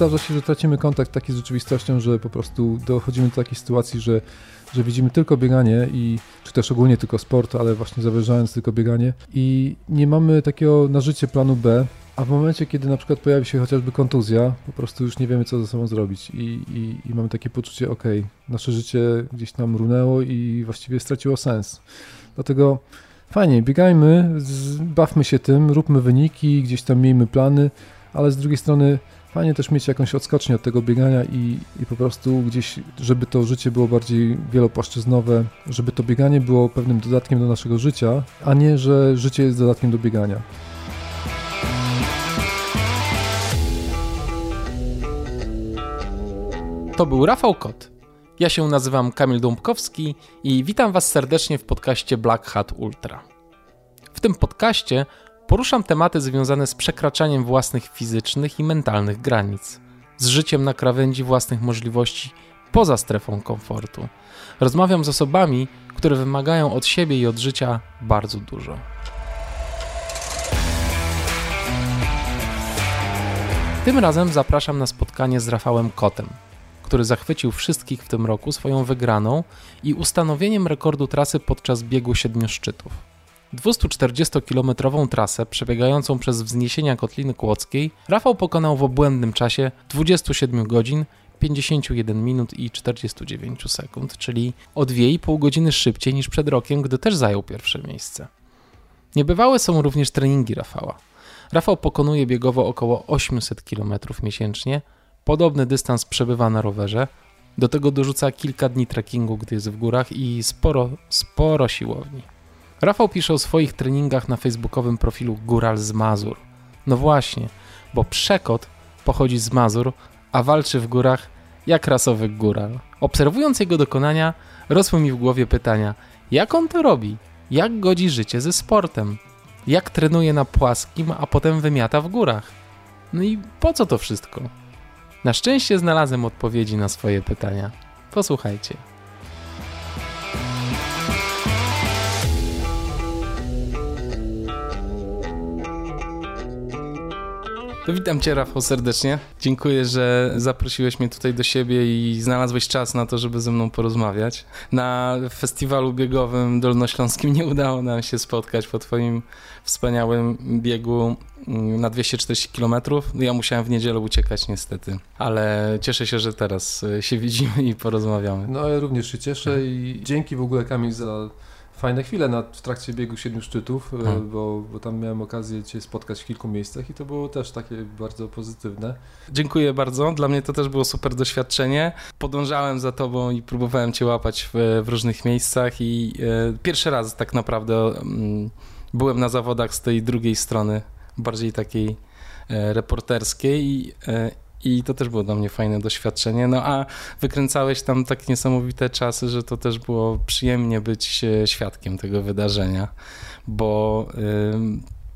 zdarza się, że tracimy kontakt taki z rzeczywistością, że po prostu dochodzimy do takiej sytuacji, że, że widzimy tylko bieganie i czy też ogólnie tylko sport, ale właśnie zawyżając tylko bieganie i nie mamy takiego na życie planu B, a w momencie, kiedy na przykład pojawi się chociażby kontuzja, po prostu już nie wiemy, co ze sobą zrobić i, i, i mamy takie poczucie, ok, nasze życie gdzieś tam runęło i właściwie straciło sens. Dlatego fajnie, biegajmy, bawmy się tym, róbmy wyniki, gdzieś tam miejmy plany, ale z drugiej strony fajnie też mieć jakąś odskocznię od tego biegania i, i po prostu gdzieś, żeby to życie było bardziej wielopłaszczyznowe, żeby to bieganie było pewnym dodatkiem do naszego życia, a nie, że życie jest dodatkiem do biegania. To był Rafał Kot. Ja się nazywam Kamil Dąbkowski i witam Was serdecznie w podcaście Black Hat Ultra. W tym podcaście poruszam tematy związane z przekraczaniem własnych fizycznych i mentalnych granic, z życiem na krawędzi własnych możliwości poza strefą komfortu. Rozmawiam z osobami, które wymagają od siebie i od życia bardzo dużo. Tym razem zapraszam na spotkanie z Rafałem Kotem, który zachwycił wszystkich w tym roku swoją wygraną i ustanowieniem rekordu trasy podczas biegu siedmiu szczytów. 240-kilometrową trasę przebiegającą przez wzniesienia Kotliny Kłodzkiej Rafał pokonał w obłędnym czasie 27 godzin 51 minut i 49 sekund, czyli o 2,5 godziny szybciej niż przed rokiem, gdy też zajął pierwsze miejsce. Niebywałe są również treningi Rafała. Rafał pokonuje biegowo około 800 km miesięcznie, Podobny dystans przebywa na rowerze. Do tego dorzuca kilka dni trekkingu, gdy jest w górach i sporo, sporo siłowni. Rafał pisze o swoich treningach na facebookowym profilu Góral z Mazur. No właśnie, bo przekot pochodzi z Mazur, a walczy w górach jak rasowy góral. Obserwując jego dokonania, rosły mi w głowie pytania: jak on to robi? Jak godzi życie ze sportem? Jak trenuje na płaskim, a potem wymiata w górach? No i po co to wszystko? Na szczęście znalazłem odpowiedzi na swoje pytania. Posłuchajcie. Witam Cię, Rafał, serdecznie. Dziękuję, że zaprosiłeś mnie tutaj do siebie i znalazłeś czas na to, żeby ze mną porozmawiać. Na festiwalu biegowym dolnośląskim nie udało nam się spotkać po Twoim wspaniałym biegu mm, na 240 km. Ja musiałem w niedzielę uciekać niestety, ale cieszę się, że teraz e, się widzimy i porozmawiamy. No ja również się cieszę i dzięki w ogóle Kamil za fajne chwile na, w trakcie biegu siedmiu szczytów, hmm. bo, bo tam miałem okazję Cię spotkać w kilku miejscach i to było też takie bardzo pozytywne. Dziękuję bardzo, dla mnie to też było super doświadczenie. Podążałem za Tobą i próbowałem Cię łapać w, w różnych miejscach i e, pierwszy raz tak naprawdę mm, byłem na zawodach z tej drugiej strony, bardziej takiej e, reporterskiej i, e, i to też było dla mnie fajne doświadczenie. No a wykręcałeś tam tak niesamowite czasy, że to też było przyjemnie być e, świadkiem tego wydarzenia, bo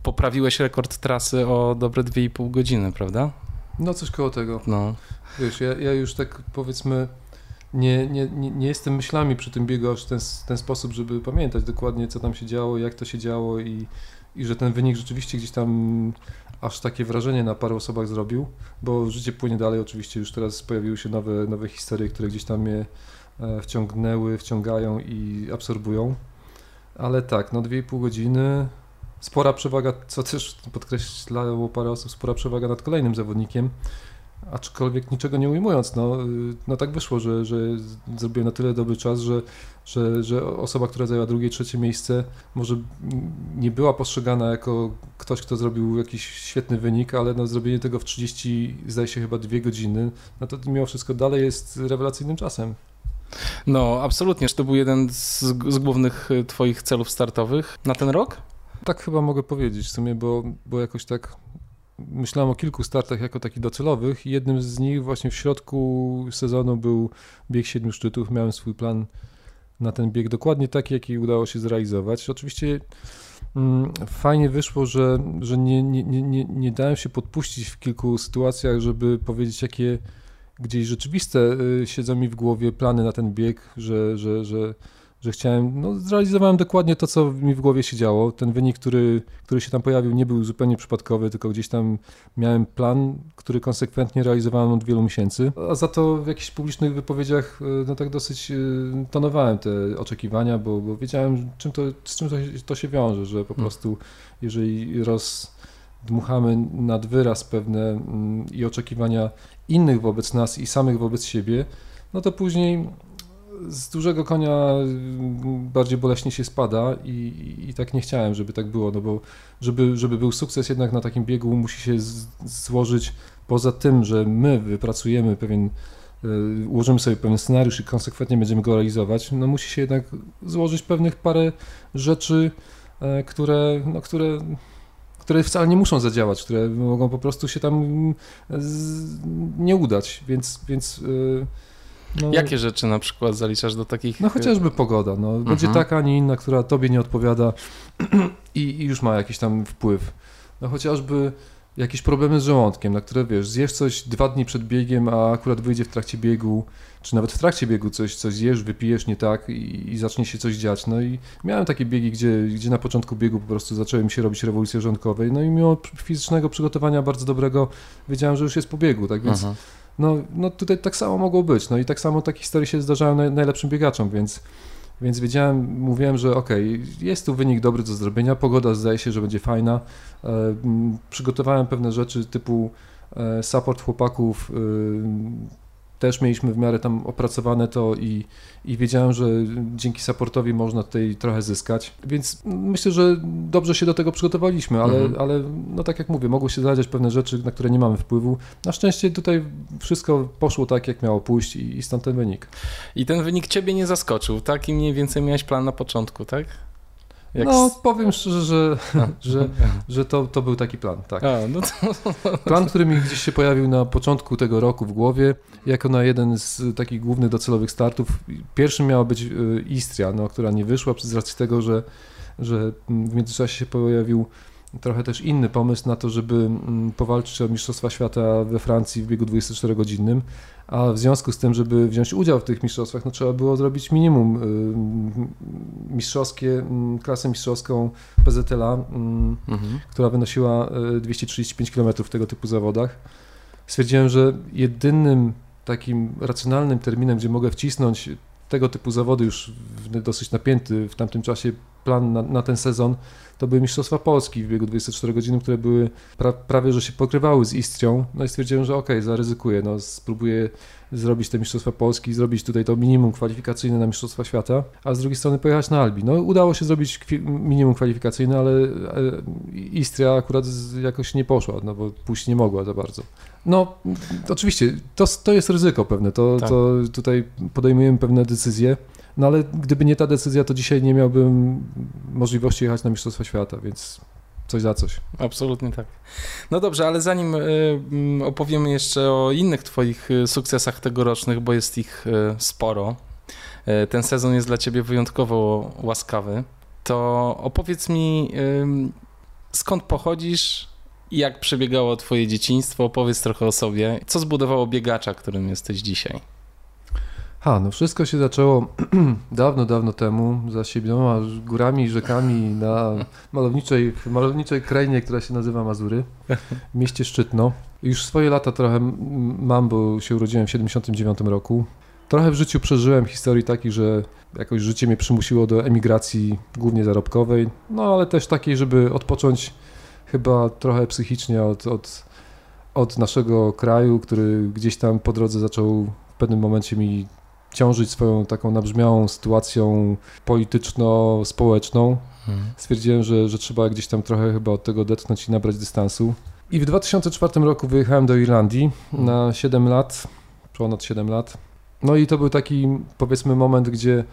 poprawiłeś rekord trasy o dobre 2,5 godziny, prawda? No coś koło tego. No. Wiesz, ja, ja już tak powiedzmy nie, nie, nie, nie jestem myślami przy tym biegu aż w ten, ten sposób, żeby pamiętać dokładnie, co tam się działo, jak to się działo i, i że ten wynik rzeczywiście gdzieś tam aż takie wrażenie na paru osobach zrobił, bo życie płynie dalej, oczywiście już teraz pojawiły się nowe, nowe historie, które gdzieś tam mnie e, wciągnęły, wciągają i absorbują. Ale tak, no 2,5 godziny, spora przewaga, co też podkreślało parę osób, spora przewaga nad kolejnym zawodnikiem, aczkolwiek niczego nie ujmując, no, no tak wyszło, że, że zrobiłem na tyle dobry czas, że, że, że osoba, która zajęła drugie, trzecie miejsce, może nie była postrzegana jako ktoś, kto zrobił jakiś świetny wynik, ale no, zrobienie tego w 30, zdaje się chyba dwie godziny, no to mimo wszystko dalej jest rewelacyjnym czasem. No, absolutnie. To był jeden z, z głównych e, Twoich celów startowych na ten rok? Tak chyba mogę powiedzieć w sumie, bo, bo jakoś tak myślałem o kilku startach jako takich docelowych jednym z nich właśnie w środku sezonu był bieg siedmiu szczytów. Miałem swój plan na ten bieg dokładnie taki, jaki udało się zrealizować. Oczywiście mm, fajnie wyszło, że, że nie, nie, nie, nie dałem się podpuścić w kilku sytuacjach, żeby powiedzieć, jakie gdzieś rzeczywiste y, siedzą mi w głowie plany na ten bieg, że, że, że że chciałem, no zrealizowałem dokładnie to, co mi w głowie się działo. Ten wynik, który, który się tam pojawił, nie był zupełnie przypadkowy, tylko gdzieś tam miałem plan, który konsekwentnie realizowałem od wielu miesięcy. A za to w jakichś publicznych wypowiedziach, y, no tak dosyć y, tonowałem te oczekiwania, bo, bo wiedziałem, czym to, z czym to, to się wiąże, że po hmm. prostu jeżeli rozdmuchamy nad wyraz pewne mm, i oczekiwania innych wobec nas i samych wobec siebie, no to później z dużego konia bardziej boleśnie się spada i, i, tak nie chciałem, żeby tak było, no bo żeby, żeby był sukces jednak na takim biegu musi się z, złożyć poza tym, że my wypracujemy pewien, y, ułożymy sobie pewien scenariusz i konsekwentnie będziemy go realizować, no musi się jednak złożyć pewnych parę rzeczy, y, które, no, które które wcale nie muszą zadziałać, które mogą po prostu się tam z, nie udać, więc, więc yy, no, Jakie rzeczy na przykład zaliczasz do takich... No chociażby pogoda. No. Będzie mhm. taka, a nie inna, która tobie nie odpowiada i, i, już ma jakiś tam wpływ. No chociażby jakieś problemy z żołądkiem, na które wiesz, zjesz coś dwa dni przed biegiem, a akurat wyjdzie w trakcie biegu, czy nawet w trakcie biegu coś, coś zjesz, wypijesz nie tak i, i zacznie się coś dziać. No i miałem takie biegi, gdzie, gdzie na początku biegu po prostu zaczęły mi się robić rewolucje żołądkowej, no i mimo fizycznego przygotowania bardzo dobrego wiedziałem, że już jest po biegu, tak więc... Mhm no, no tutaj tak samo mogło być. No i tak samo takie historie się zdarzają naj, najlepszym biegaczom, więc, więc wiedziałem, mówiłem, że okej, okay, jest tu wynik dobry do zrobienia, pogoda zdaje się, że będzie fajna. E, przygotowałem pewne rzeczy typu e, support chłopaków, też mieliśmy w miarę tam opracowane to i, i wiedziałem, że dzięki supportowi można tutaj trochę zyskać, więc myślę, że dobrze się do tego przygotowaliśmy, ale, mhm. ale no tak jak mówię, mogły się zadziać pewne rzeczy, na które nie mamy wpływu. Na szczęście tutaj wszystko poszło tak, jak miało pójść i, i stąd ten wynik. I ten wynik ciebie nie zaskoczył, tak? I mniej więcej miałeś plan na początku, tak? Jak no, powiem szczerze, że, że, że to, to był taki plan, tak. A, no to... Plan, który mi gdzieś się pojawił na początku tego roku w głowie, jako na jeden z takich głównych docelowych startów. Pierwszym miała być y, Istria, no, która nie wyszła z racji tego, że, że w międzyczasie się pojawił trochę też inny pomysł na to, żeby mm, powalczyć o Mistrzostwa Świata we Francji w biegu 24-godzinnym, a w związku z tym, żeby wziąć udział w tych mistrzostwach, no trzeba było zrobić minimum y, mistrzowskie, mm, klasę mistrzowską PZLA, mm, mhm. która wynosiła 235 km w tego typu zawodach. Stwierdziłem, że jedynym takim racjonalnym terminem, gdzie mogę wcisnąć tego typu zawody już dosyć napięty w tamtym czasie plan na, na ten sezon, to były Mistrzostwa Polski w biegu 24 godziny, które były pra, prawie, że się pokrywały z Istrią, no i stwierdziłem, że okej, okay, zaryzykuję, no spróbuję zrobić te Mistrzostwa Polski, zrobić tutaj to minimum kwalifikacyjne na Mistrzostwa Świata, a z drugiej strony pojechać na Albi. No udało się zrobić minimum kwalifikacyjne, ale Istria akurat jakoś nie poszła, no bo pójść nie mogła za bardzo. No, oczywiście, to, to jest ryzyko pewne, to, tak. to tutaj podejmujemy pewne decyzje. No ale gdyby nie ta decyzja, to dzisiaj nie miałbym możliwości jechać na Mistrzostwa Świata, więc coś za coś. Absolutnie tak. No dobrze, ale zanim y, mm, opowiemy jeszcze o innych Twoich y, sukcesach tegorocznych, bo jest ich y, sporo, ten sezon jest dla Ciebie wyjątkowo łaskawy, to opowiedz mi, skąd pochodzisz, jak przebiegało Twoje dzieciństwo, opowiedz trochę o sobie, co zbudowało biegacza, którym jesteś dzisiaj. Ha, no wszystko się zaczęło dawno, dawno temu, za siedmioma górami i rzekami na malowniczej, malowniczej krainie, która się nazywa Mazury, w mieście Szczytno. Już swoje lata trochę mam, bo się urodziłem w 79 roku. Trochę w życiu przeżyłem historii takich, że jakoś życie mnie przymusiło do emigracji głównie zarobkowej, no ale też takiej, żeby odpocząć chyba trochę psychicznie od, od, od naszego kraju, który gdzieś tam po drodze zaczął w pewnym momencie mi ciążyć swoją taką nabrzmiałą sytuacją polityczno-społeczną. Hmm. Stwierdziłem, że, że trzeba gdzieś tam trochę chyba od tego detchnąć i nabrać dystansu. I w 2004 roku wyjechałem do Irlandii na 7 lat, ponad 7 lat. No i to był taki, powiedzmy, moment, gdzie,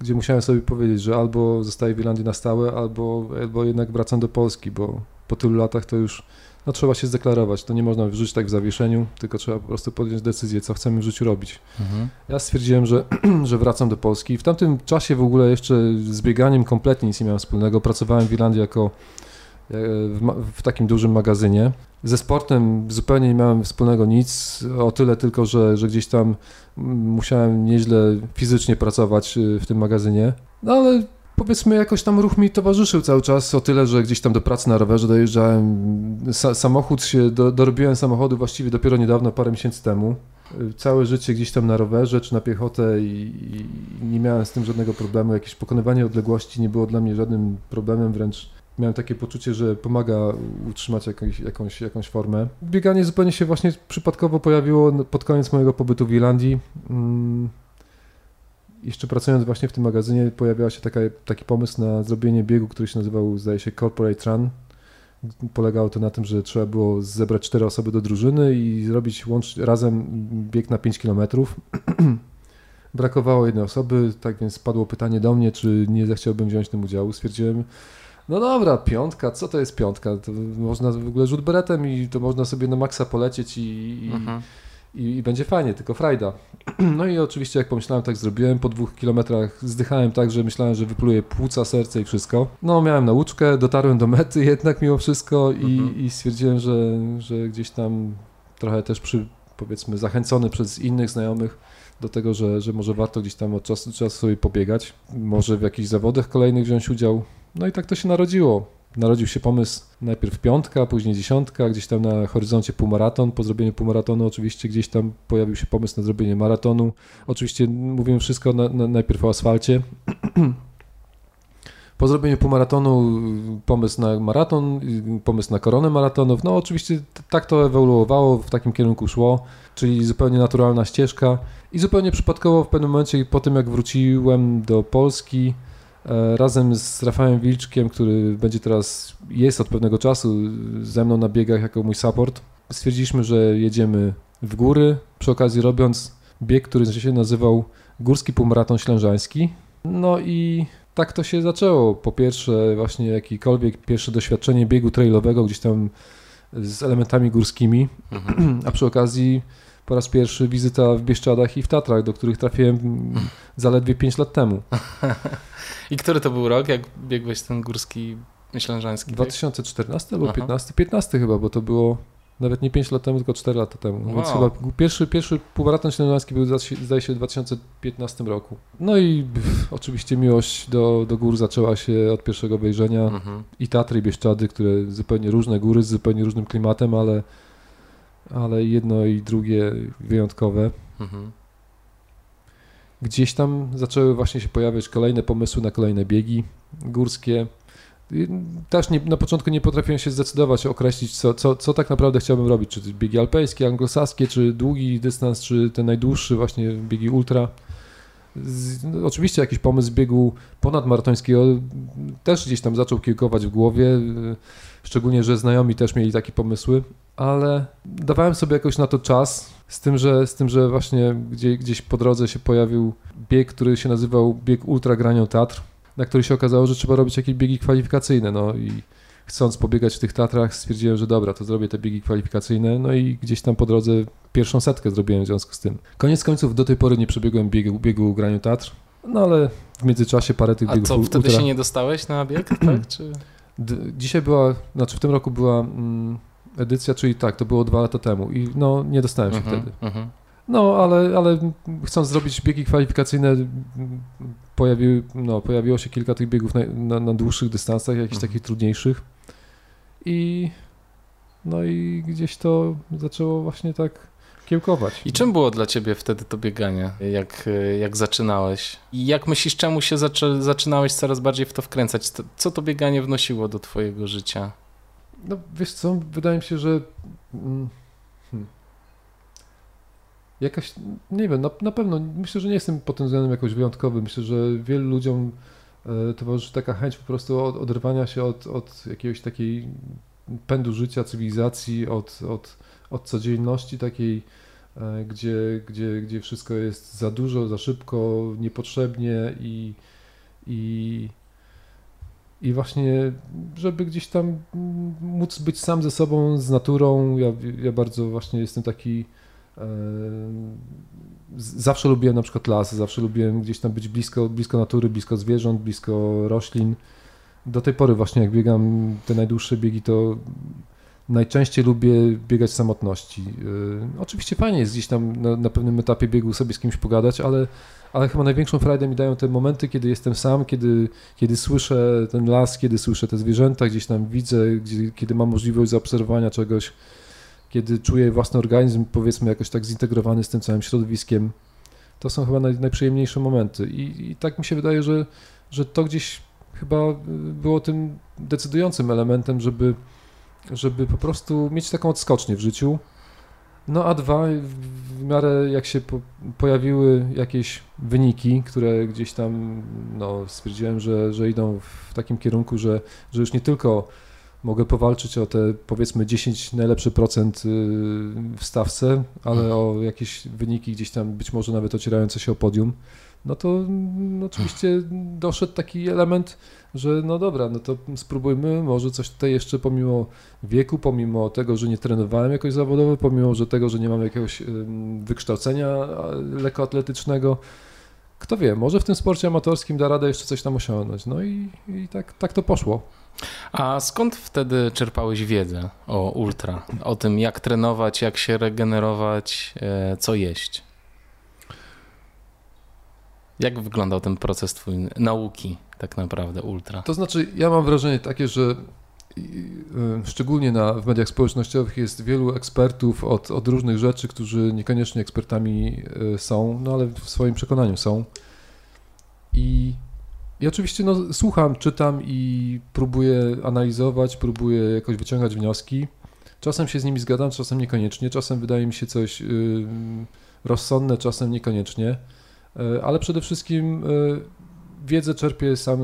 gdzie musiałem sobie powiedzieć, że albo zostaję w Irlandii na stałe, albo, albo jednak wracam do Polski, bo po tylu latach to już no trzeba się zdeklarować. To nie można wrzucić tak w zawieszeniu, tylko trzeba po prostu podjąć decyzję, co chcemy w życiu robić. Mhm. Ja stwierdziłem, że, że wracam do Polski. W tamtym czasie w ogóle jeszcze z bieganiem kompletnie nic nie miałem wspólnego. Pracowałem w Irlandii jako e, w, w takim dużym magazynie. Ze sportem zupełnie nie miałem wspólnego nic, o tyle tylko, że, że gdzieś tam musiałem nieźle fizycznie pracować y, w tym magazynie. No ale powiedzmy jakoś tam ruch mi towarzyszył cały czas, o tyle, że gdzieś tam do pracy na rowerze dojeżdżałem. Sa samochód się, do, dorobiłem samochodu właściwie dopiero niedawno, parę miesięcy temu. Y, całe życie gdzieś tam na rowerze czy na piechotę i, i nie miałem z tym żadnego problemu. Jakieś pokonywanie odległości nie było dla mnie żadnym problemem, wręcz miałem takie poczucie, że pomaga utrzymać jakąś, jakąś, jakąś formę. Bieganie zupełnie się właśnie przypadkowo pojawiło pod koniec mojego pobytu w Irlandii. Mm. Jeszcze pracując właśnie w tym magazynie pojawiał się taka, taki pomysł na zrobienie biegu, który się nazywał, zdaje się, Corporate Run. Polegało to na tym, że trzeba było zebrać cztery osoby do drużyny i zrobić łącz, razem bieg na 5 kilometrów. Brakowało jednej osoby, tak więc padło pytanie do mnie, czy nie zechciałbym wziąć w tym udziału. Stwierdziłem, no dobra, piątka, co to jest piątka? To można w ogóle rzut beretem i to można sobie na maksa polecieć i, i, mhm. I, i będzie fajnie, tylko frajda. No i oczywiście jak pomyślałem, tak zrobiłem. Po dwóch kilometrach zdychałem tak, że myślałem, że wypluję płuca, serce i wszystko. No miałem nauczkę, dotarłem do mety jednak mimo wszystko i, mhm. i stwierdziłem, że, że gdzieś tam trochę też przy, powiedzmy zachęcony przez innych znajomych do tego, że, że może warto gdzieś tam od czasu do czasu sobie pobiegać, może w jakichś zawodach kolejnych wziąć udział. No i tak to się narodziło. Narodził się pomysł najpierw piątka, później dziesiątka, gdzieś tam na horyzoncie półmaraton. Po zrobieniu półmaratonu oczywiście gdzieś tam pojawił się pomysł na zrobienie maratonu. Oczywiście mówimy wszystko na, na, najpierw o asfalcie. Po zrobieniu półmaratonu pomysł na maraton, pomysł na koronę maratonów. No oczywiście tak to ewoluowało, w takim kierunku szło, czyli zupełnie naturalna ścieżka. I zupełnie przypadkowo w pewnym momencie po tym jak wróciłem do Polski, razem z Rafałem Wilczkiem, który będzie teraz, jest od pewnego czasu ze mną na biegach jako mój support, stwierdziliśmy, że jedziemy w góry, przy okazji robiąc bieg, który się nazywał Górski Półmaraton Ślężański. No i tak to się zaczęło. Po pierwsze właśnie jakikolwiek pierwsze doświadczenie biegu trailowego gdzieś tam z elementami górskimi, mhm. a przy okazji po raz pierwszy wizyta w Bieszczadach i w Tatrach, do których trafiłem zaledwie 5 lat temu. I który to był rok, jak biegłeś ten górski ślężański? 2014 albo 15? 15 chyba, bo to było nawet nie 5 lat temu, tylko 4 lata temu. Wow. Więc chyba pierwszy, pierwszy półmaraton ślężański był zdaje się w 2015 roku. No i pff, oczywiście miłość do, do gór zaczęła się od pierwszego wejrzenia. Mhm. I Tatry, i Bieszczady, które zupełnie różne góry z zupełnie różnym klimatem, ale, ale jedno i drugie wyjątkowe. Mhm gdzieś tam zaczęły właśnie się pojawiać kolejne pomysły na kolejne biegi górskie. Też nie, na początku nie potrafiłem się zdecydować, określić, co, co, co tak naprawdę chciałbym robić. Czy biegi alpejskie, anglosaskie, czy długi dystans, czy ten najdłuższy, właśnie biegi ultra. Z, no, oczywiście jakiś pomysł biegu ponadmaratońskiego też gdzieś tam zaczął kiełkować w głowie, szczególnie, że znajomi też mieli takie pomysły, ale dawałem sobie jakoś na to czas, z tym, że, z tym, że właśnie gdzie, gdzieś po drodze się pojawił bieg, który się nazywał bieg Ultra Granią Tatr, na który się okazało, że trzeba robić jakieś biegi kwalifikacyjne, no i chcąc pobiegać w tych Tatrach stwierdziłem, że dobra, to zrobię te biegi kwalifikacyjne, no i gdzieś tam po drodze pierwszą setkę zrobiłem w związku z tym. Koniec końców do tej pory nie przebiegłem biegu, biegu Graniu Tatr, no ale w międzyczasie parę tych biegów... A co, wtedy ultra... się nie dostałeś na bieg, tak? Czy... Dzisiaj była, znaczy w tym roku była mm, edycja, czyli tak, to było dwa lata temu i no nie dostałem się mhm, wtedy. Mhm. No, ale, ale chcąc zrobić biegi kwalifikacyjne, pojawił, no, pojawiło się kilka tych biegów na, na, na dłuższych dystansach, jakichś mhm. takich trudniejszych i no i gdzieś to zaczęło właśnie tak kiełkować. I czym było dla ciebie wtedy to bieganie, jak, jak zaczynałeś? I jak myślisz, czemu się zaczynałeś coraz bardziej w to wkręcać? Co to bieganie wnosiło do twojego życia? No wiesz co, wydaje mi się, że mm, hmm, jakaś, nie wiem, na, na pewno, myślę, że nie jestem pod tym względem jakoś wyjątkowy. Myślę, że wielu ludziom e, towarzyszy taka chęć po prostu od, się od, od jakiegoś takiej pędu życia, cywilizacji, od, od, od codzienności takiej, e, gdzie, gdzie, gdzie wszystko jest za dużo, za szybko, niepotrzebnie i, i i właśnie, żeby gdzieś tam móc być sam ze sobą, z naturą. Ja, ja bardzo właśnie jestem taki. E, zawsze lubiłem na przykład las, zawsze lubiłem gdzieś tam być blisko, blisko natury, blisko zwierząt, blisko roślin. Do tej pory właśnie jak biegam te najdłuższe biegi, to najczęściej lubię biegać w samotności. Yy, oczywiście fajnie jest gdzieś tam na, na, pewnym etapie biegu sobie z kimś pogadać, ale, ale chyba największą frajdę mi dają te momenty, kiedy jestem sam, kiedy, kiedy słyszę ten las, kiedy słyszę te zwierzęta, gdzieś tam widzę, gdzie, kiedy mam możliwość zaobserwowania czegoś, kiedy czuję własny organizm, powiedzmy, jakoś tak zintegrowany z tym całym środowiskiem. To są chyba naj, najprzyjemniejsze momenty. I, I tak mi się wydaje, że, że to gdzieś chyba było tym decydującym elementem, żeby żeby po prostu mieć taką odskocznię w życiu. No a dwa, w miarę jak się po, pojawiły jakieś wyniki, które gdzieś tam no, stwierdziłem, że, że idą w takim kierunku, że, że już nie tylko mogę powalczyć o te powiedzmy 10 najlepszy procent y, w stawce, ale o jakieś wyniki gdzieś tam być może nawet ocierające się o podium, no to no, oczywiście doszedł taki element, że no dobra, no to spróbujmy, może coś tutaj jeszcze pomimo wieku, pomimo tego, że nie trenowałem jakoś zawodowo, pomimo że tego, że nie mam jakiegoś wykształcenia lekkoatletycznego, kto wie, może w tym sporcie amatorskim da radę jeszcze coś tam osiągnąć. No i, i tak, tak to poszło. A skąd wtedy czerpałeś wiedzę o ultra? O tym, jak trenować, jak się regenerować, e, co jeść? Jak wyglądał ten proces twój nauki tak naprawdę ultra? To znaczy, ja mam wrażenie takie, że y, szczególnie na, w mediach społecznościowych jest wielu ekspertów od, od różnych rzeczy, którzy niekoniecznie ekspertami y, są, no ale w swoim przekonaniu są. I, i oczywiście no, słucham, czytam i próbuję analizować, próbuję jakoś wyciągać wnioski. Czasem się z nimi zgadzam, czasem niekoniecznie, czasem wydaje mi się coś y, rozsądne, czasem niekoniecznie. E, ale przede wszystkim e, wiedzę czerpię sam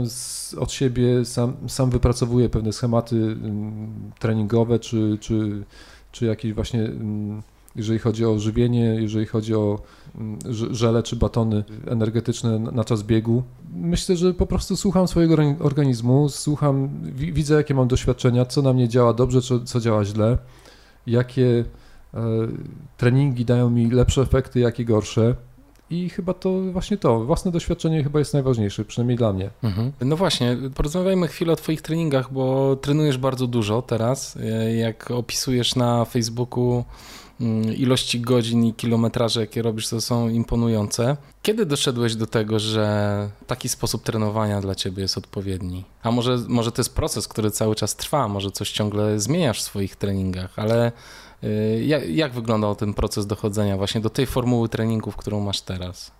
od siebie, sam, sam wypracowuję pewne schematy mm, treningowe, czy, czy, czy jakieś właśnie, mm, jeżeli chodzi o żywienie, jeżeli chodzi o mm, żele czy batony energetyczne na czas biegu. Myślę, że po prostu słucham swojego organizmu, słucham, widzę jakie mam doświadczenia, co na mnie działa dobrze, co, co działa źle, jakie e, treningi dają mi lepsze efekty, jakie gorsze. I chyba to właśnie to, własne doświadczenie chyba jest najważniejsze, przynajmniej dla mnie. Mhm. No właśnie, porozmawiajmy chwilę o Twoich treningach, bo trenujesz bardzo dużo teraz. Jak opisujesz na Facebooku mm, ilości godzin i kilometraże, jakie robisz, to są imponujące. Kiedy doszedłeś do tego, że taki sposób trenowania dla ciebie jest odpowiedni? A może, może to jest proces, który cały czas trwa, może coś ciągle zmieniasz w swoich treningach, ale jak, jak wyglądał ten proces dochodzenia właśnie do tej formuły treningów, którą masz teraz?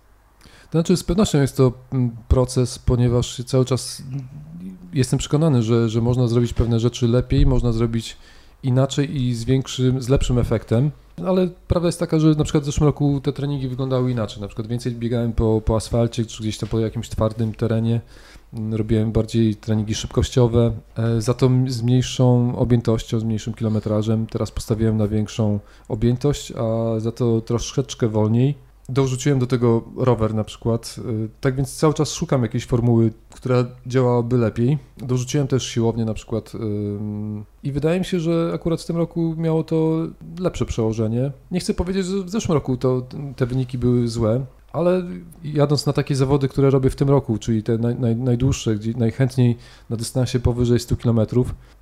To znaczy, z pewnością jest to mm, proces, ponieważ cały czas jestem przekonany, że, że można zrobić pewne rzeczy lepiej, można zrobić inaczej i z większym, z lepszym efektem. Ale prawda jest taka, że na przykład w zeszłym roku te treningi wyglądały inaczej. Na przykład więcej biegałem po, po asfalcie, czy gdzieś tam po jakimś twardym terenie. Robiłem bardziej treningi szybkościowe, e, za to z mniejszą objętością, z mniejszym kilometrażem. Teraz postawiłem na większą objętość, a za to troszeczkę wolniej. Dorzuciłem do tego rower na przykład, e, tak więc cały czas szukam jakiejś formuły, która działałaby lepiej. Dorzuciłem też siłownię na przykład i wydaje mi się, że akurat w tym roku miało to lepsze przełożenie. Nie chcę powiedzieć, że w zeszłym roku to te wyniki były złe, ale jadąc na takie zawody, które robię w tym roku, czyli te naj, naj, najdłuższe, gdzie najchętniej na dystansie powyżej 100 km,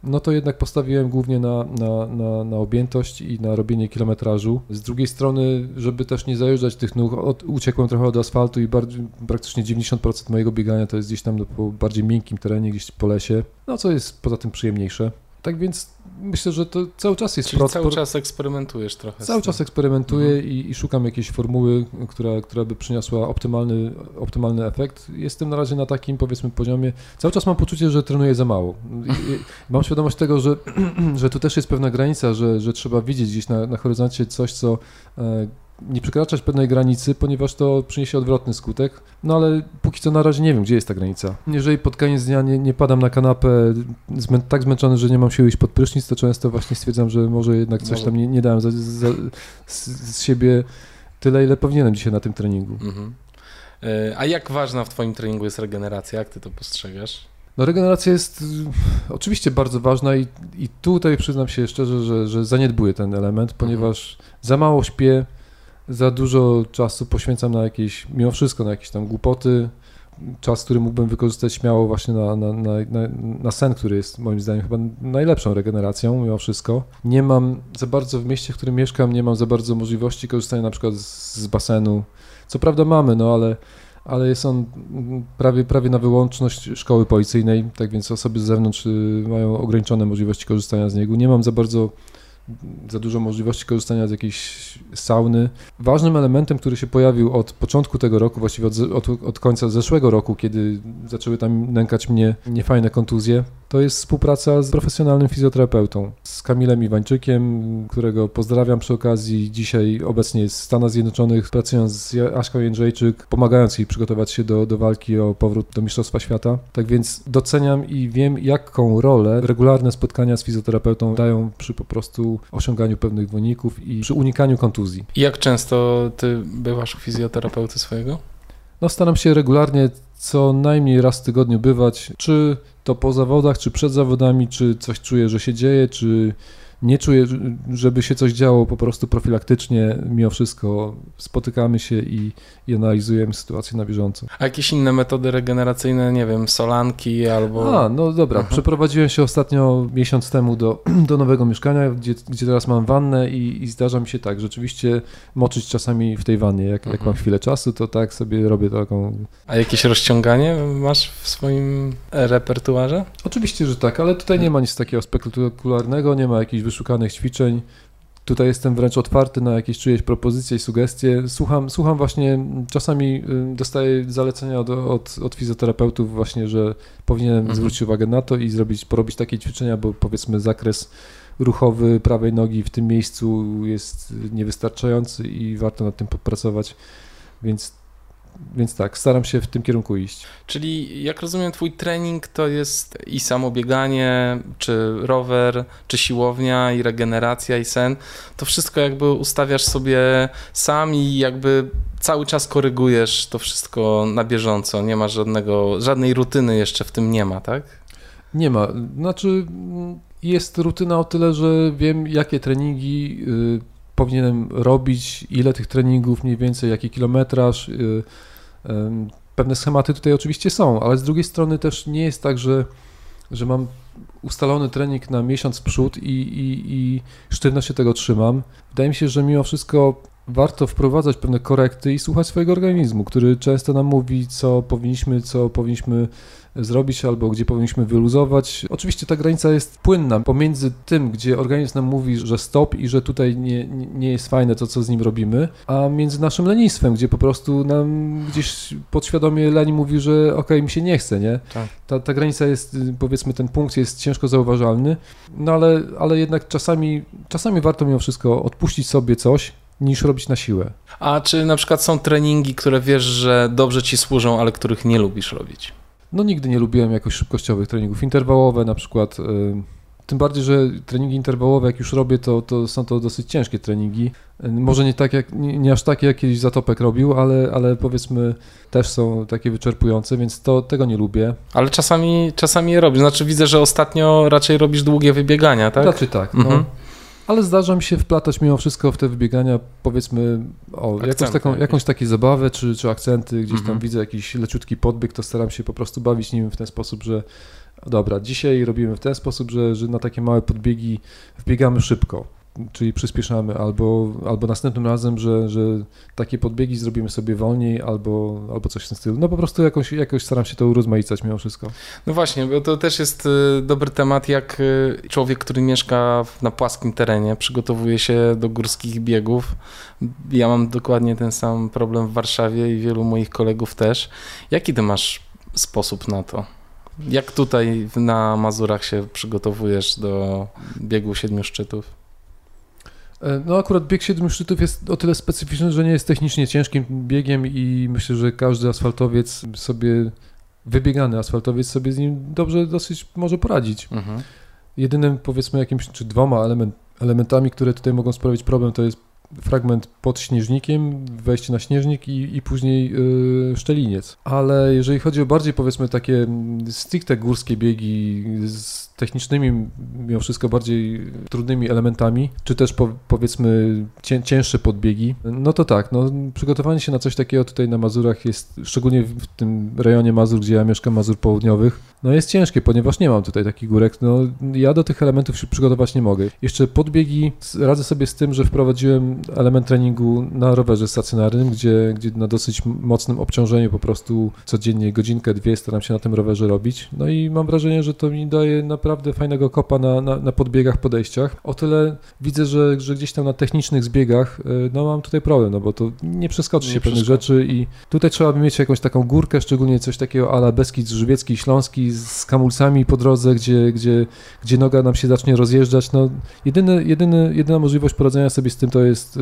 no to jednak postawiłem głównie na, na, na, na objętość i na robienie kilometrażu. Z drugiej strony, żeby też nie zajeżdżać tych nóg, od, uciekłem trochę od asfaltu i bardziej, praktycznie 90% mojego biegania to jest gdzieś tam po bardziej miękkim terenie, gdzieś po lesie, no co jest poza tym przyjemniejsze. Tak więc myślę, że to cały czas jest Czyli proces. cały czas eksperymentujesz trochę. Cały czas eksperymentuję mhm. i, i, szukam jakiejś formuły, która, która by przyniosła optymalny, optymalny efekt. Jestem na razie na takim powiedzmy poziomie. Cały czas mam poczucie, że trenuję za mało. I, mam świadomość tego, że, że tu też jest pewna granica, że, że trzeba widzieć gdzieś na, na horyzoncie coś, co e, nie przekraczać pewnej granicy, ponieważ to przyniesie odwrotny skutek. No ale póki co na razie nie wiem, gdzie jest ta granica. Jeżeli pod koniec dnia nie, nie padam na kanapę zmę tak zmęczony, że nie mam siły iść pod prysznic, to często właśnie stwierdzam, że może jednak coś tam nie, nie dałem za, za, z, z, siebie tyle, ile powinienem dzisiaj na tym treningu. Mhm. E, a jak ważna w Twoim treningu jest regeneracja? Jak Ty to postrzegasz? No regeneracja jest y, oczywiście bardzo ważna i, i tutaj przyznam się szczerze, że, że zaniedbuję ten element, ponieważ mhm. za mało śpię, za dużo czasu poświęcam na jakieś, mimo wszystko na jakieś tam głupoty, czas, który mógłbym wykorzystać śmiało właśnie na, na, na, na, sen, który jest moim zdaniem chyba najlepszą regeneracją mimo wszystko. Nie mam za bardzo w mieście, w którym mieszkam, nie mam za bardzo możliwości korzystania na przykład z, z basenu. Co prawda mamy, no ale ale jest on prawie, prawie na wyłączność szkoły policyjnej, tak więc osoby z zewnątrz y, mają ograniczone możliwości korzystania z niego. Nie mam za bardzo za dużo możliwości korzystania z jakiejś sauny. Ważnym elementem, który się pojawił od początku tego roku, właściwie od, od, od, końca zeszłego roku, kiedy zaczęły tam nękać mnie niefajne kontuzje, to jest współpraca z profesjonalnym fizjoterapeutą, z Kamilem Iwańczykiem, którego pozdrawiam przy okazji. Dzisiaj obecnie jest w Stanach Zjednoczonych, pracując z Aśką Jędrzejczyk, pomagając jej przygotować się do, do walki o powrót do Mistrzostwa Świata. Tak więc doceniam i wiem, jaką rolę regularne spotkania z fizjoterapeutą dają przy po prostu osiąganiu pewnych wyników i przy unikaniu kontuzji. Jak często ty bywasz u fizjoterapeuty swojego? No staram się regularnie co najmniej raz w tygodniu bywać, czy to po zawodach, czy przed zawodami, czy coś czuję, że się dzieje, czy nie czuję, żeby się coś działo po prostu profilaktycznie. Mimo wszystko spotykamy się i, i analizujemy sytuację na bieżąco. A jakieś inne metody regeneracyjne, nie wiem, solanki albo... A, no dobra. Aha. Przeprowadziłem się ostatnio miesiąc temu do, do nowego mieszkania, gdzie, gdzie teraz mam wannę i, i zdarza mi się tak, rzeczywiście moczyć czasami w tej wannie. Jak, jak mam chwilę czasu, to tak sobie robię taką... A jakieś rozciąganie masz w swoim repertuarze? Oczywiście, że tak, ale tutaj nie ma nic takiego spektakularnego, nie ma jakichś wyszukanych ćwiczeń. Tutaj jestem wręcz otwarty na jakieś czyjeś propozycje i sugestie. Słucham, słucham właśnie, czasami y, dostaję zalecenia od, od, od fizjoterapeutów właśnie, że powinienem mhm. zwrócić uwagę na to i zrobić, porobić takie ćwiczenia, bo powiedzmy zakres ruchowy prawej nogi w tym miejscu jest niewystarczający i warto nad tym popracować. Więc więc tak, staram się w tym kierunku iść. Czyli jak rozumiem, twój trening to jest i samobieganie, czy rower, czy siłownia, i regeneracja, i sen. To wszystko jakby ustawiasz sobie sam i jakby cały czas korygujesz to wszystko na bieżąco. Nie ma żadnego, żadnej rutyny jeszcze w tym nie ma, tak? Nie ma. Znaczy jest rutyna o tyle, że wiem jakie treningi y, powinienem robić, ile tych treningów mniej więcej, jaki kilometraż. Y, pewne schematy tutaj oczywiście są, ale z drugiej strony też nie jest tak, że, że mam ustalony trening na miesiąc przód i, i, i sztywno się tego trzymam. Wydaje mi się, że mimo wszystko warto wprowadzać pewne korekty i słuchać swojego organizmu, który często nam mówi, co powinniśmy, co powinniśmy zrobić albo gdzie powinniśmy wyluzować. Oczywiście ta granica jest płynna pomiędzy tym, gdzie organizm nam mówi, że stop i że tutaj nie, nie jest fajne to, co z nim robimy, a między naszym lenistwem, gdzie po prostu nam gdzieś podświadomie leni mówi, że okej, okay, mi się nie chce, nie? Tak. Ta, ta granica jest, powiedzmy, ten punkt jest ciężko zauważalny, no ale, ale jednak czasami, czasami warto mimo wszystko odpuścić sobie coś, niż robić na siłę. A czy na przykład są treningi, które wiesz, że dobrze ci służą, ale których nie lubisz robić? No nigdy nie lubiłem jakoś szybkościowych treningów. Interwałowe na przykład. Y, tym bardziej, że treningi interwałowe, jak już robię, to, to są to dosyć ciężkie treningi. Y, może nie, tak jak, nie, nie, aż takie, jak kiedyś Zatopek robił, ale, ale powiedzmy też są takie wyczerpujące, więc to, tego nie lubię. Ale czasami, czasami je robisz. Znaczy widzę, że ostatnio raczej robisz długie wybiegania, tak? Raczej tak. No. Ale zdarza mi się wplatać mimo wszystko w te wybiegania, powiedzmy, o, jakąś, taką, jakąś takie zabawę, czy, czy akcenty, gdzieś tam mhm. widzę jakiś leciutki podbieg, to staram się po prostu bawić nim w ten sposób, że dobra, dzisiaj robimy w ten sposób, że, że na takie małe podbiegi wbiegamy szybko czyli przyspieszamy, albo, albo następnym razem, że, że takie podbiegi zrobimy sobie wolniej, albo, albo coś w tym stylu. No po prostu jakoś, jakoś staram się to urozmaicać mimo wszystko. No właśnie, bo to też jest y, dobry temat, jak y, człowiek, który mieszka na płaskim terenie, przygotowuje się do górskich biegów. Ja mam dokładnie ten sam problem w Warszawie i wielu moich kolegów też. Jaki ty masz sposób na to? Jak tutaj na Mazurach się przygotowujesz do biegu siedmiu szczytów? E, no akurat bieg siedmiu szczytów jest o tyle specyficzny, że nie jest technicznie ciężkim biegiem i myślę, że każdy asfaltowiec sobie, wybiegany asfaltowiec sobie z nim dobrze dosyć może poradzić. Mhm. Jedynym powiedzmy jakimś, czy dwoma element, elementami, które tutaj mogą sprawić problem, to jest fragment pod śnieżnikiem, wejście na śnieżnik i, i później yy, szczeliniec. Ale jeżeli chodzi o bardziej powiedzmy takie stricte górskie biegi z technicznymi, mimo wszystko bardziej trudnymi elementami, czy też po, powiedzmy cię, cięższe podbiegi, no to tak, no, przygotowanie się na coś takiego tutaj na Mazurach jest, szczególnie w tym rejonie Mazur, gdzie ja mieszkam, Mazur Południowych, no jest ciężkie, ponieważ nie mam tutaj takich górek, no ja do tych elementów się przygotować nie mogę. Jeszcze podbiegi, radzę sobie z tym, że wprowadziłem element treningu na rowerze stacjonarnym, gdzie, gdzie na dosyć mocnym obciążeniu po prostu codziennie godzinkę, dwie staram się na tym rowerze robić, no i mam wrażenie, że to mi daje naprawdę fajnego kopa na, na, na podbiegach, podejściach. O tyle widzę, że, że gdzieś tam na technicznych zbiegach, y, no mam tutaj problem, no bo to nie przeskoczy się pewnych rzeczy i tutaj trzeba by mieć jakąś taką górkę, szczególnie coś takiego ala Beskid Żywiecki, Śląski z kamulcami po drodze, gdzie, gdzie, gdzie noga nam się zacznie rozjeżdżać. No, jedyny, jedyny, jedyna możliwość poradzenia sobie z tym to jest y,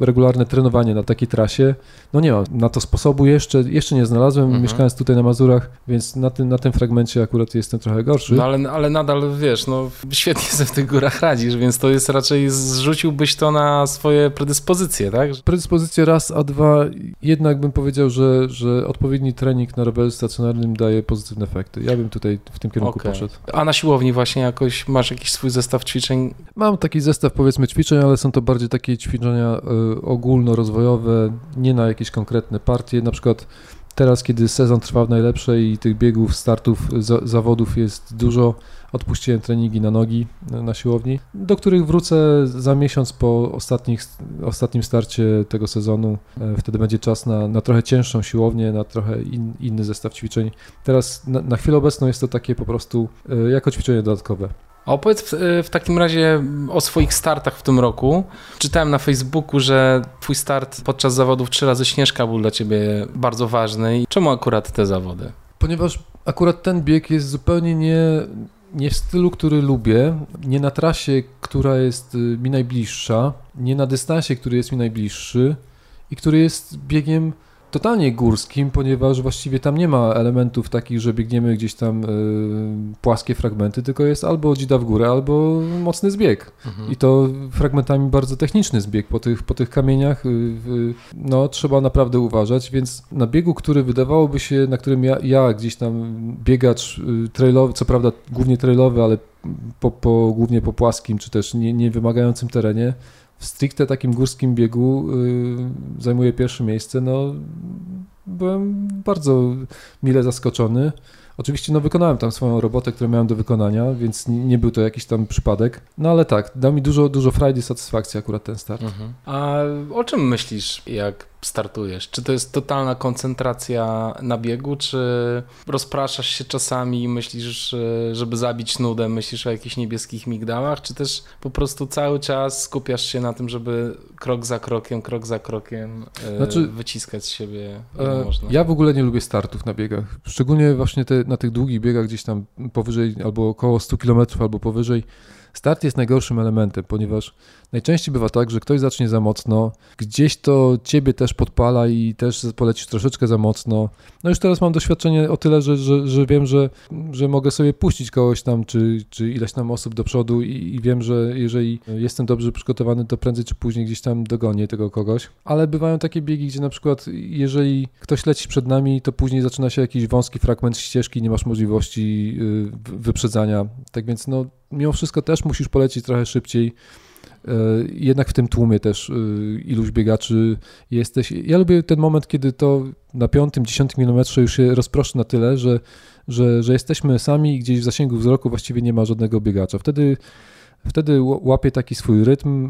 regularne trenowanie na takiej trasie. No nie mam na to sposobu jeszcze, jeszcze nie znalazłem, mhm. mieszkając tutaj na Mazurach, więc na tym, na tym fragmencie akurat jestem trochę gorszy. No ale ale nadal wiesz, no świetnie sobie w tych górach radzisz, więc to jest raczej zrzuciłbyś to na swoje predyspozycje, tak? Predyspozycje raz, a dwa, jednak bym powiedział, że, że odpowiedni trening na rowerze stacjonarnym daje pozytywne efekty. Ja bym tutaj w tym kierunku okay. poszedł. A na siłowni właśnie jakoś masz jakiś swój zestaw ćwiczeń? Mam taki zestaw powiedzmy ćwiczeń, ale są to bardziej takie ćwiczenia y, ogólnorozwojowe, nie na jakieś konkretne partie, na przykład Teraz, kiedy sezon trwa w najlepszej i tych biegów, startów, za, zawodów jest dużo, odpuściłem treningi na nogi na siłowni, do których wrócę za miesiąc po ostatnich, ostatnim starcie tego sezonu. E, wtedy będzie czas na, na trochę cięższą siłownię, na trochę in, inny zestaw ćwiczeń. Teraz na, na chwilę obecną jest to takie po prostu e, jako ćwiczenie dodatkowe. A opowiedz w, w, takim razie o swoich startach w tym roku. Czytałem na Facebooku, że twój start podczas zawodów trzy razy Śnieżka był dla ciebie bardzo ważny. I czemu akurat te zawody? Ponieważ akurat ten bieg jest zupełnie nie, nie w stylu, który lubię, nie na trasie, która jest y, mi najbliższa, nie na dystansie, który jest mi najbliższy i który jest biegiem totalnie górskim, ponieważ właściwie tam nie ma elementów takich, że biegniemy gdzieś tam y, płaskie fragmenty, tylko jest albo dzida w górę, albo mocny zbieg. Mhm. I to fragmentami bardzo techniczny zbieg po tych, po tych kamieniach. Y, no, trzeba naprawdę uważać, więc na biegu, który wydawałoby się, na którym ja, ja gdzieś tam biegacz y, trailowy, co prawda głównie trailowy, ale po, po, głównie po płaskim, czy też nie, nie wymagającym terenie, w stricte takim górskim biegu y, zajmuje pierwsze miejsce, no byłem bardzo mile zaskoczony. Oczywiście no, wykonałem tam swoją robotę, którą miałem do wykonania, więc nie był to jakiś tam przypadek. No ale tak, dał mi dużo, dużo frajdy i satysfakcji akurat ten start. Mhm. A o czym myślisz, jak startujesz? Czy to jest totalna koncentracja na biegu, czy rozpraszasz się czasami i myślisz, żeby zabić nudę, myślisz o jakichś niebieskich migdałach, czy też po prostu cały czas skupiasz się na tym, żeby krok za krokiem, krok za krokiem e, znaczy, wyciskać z siebie e, Ja w ogóle nie lubię startów na biegach, szczególnie właśnie te, na tych długich biegach gdzieś tam powyżej albo około 100 km albo powyżej. Start jest najgorszym elementem, ponieważ Najczęściej bywa tak, że ktoś zacznie za mocno, gdzieś to ciebie też podpala i też polecisz troszeczkę za mocno. No już teraz mam doświadczenie o tyle, że, że, że wiem, że, że mogę sobie puścić kogoś tam, czy, czy ileś tam osób do przodu i, i wiem, że jeżeli jestem dobrze przygotowany, to prędzej czy później gdzieś tam dogonię tego kogoś. Ale bywają takie biegi, gdzie na przykład jeżeli ktoś leci przed nami, to później zaczyna się jakiś wąski fragment ścieżki, nie masz możliwości y, wyprzedzania. Tak więc no, mimo wszystko też musisz polecieć trochę szybciej. E, jednak w tym tłumie też e, iluś biegaczy jesteś. Ja lubię ten moment, kiedy to na piątym, dziesiątym kilometrze już się rozproszy na tyle, że, że, że jesteśmy sami i gdzieś w zasięgu wzroku właściwie nie ma żadnego biegacza. Wtedy Wtedy łapię taki swój rytm,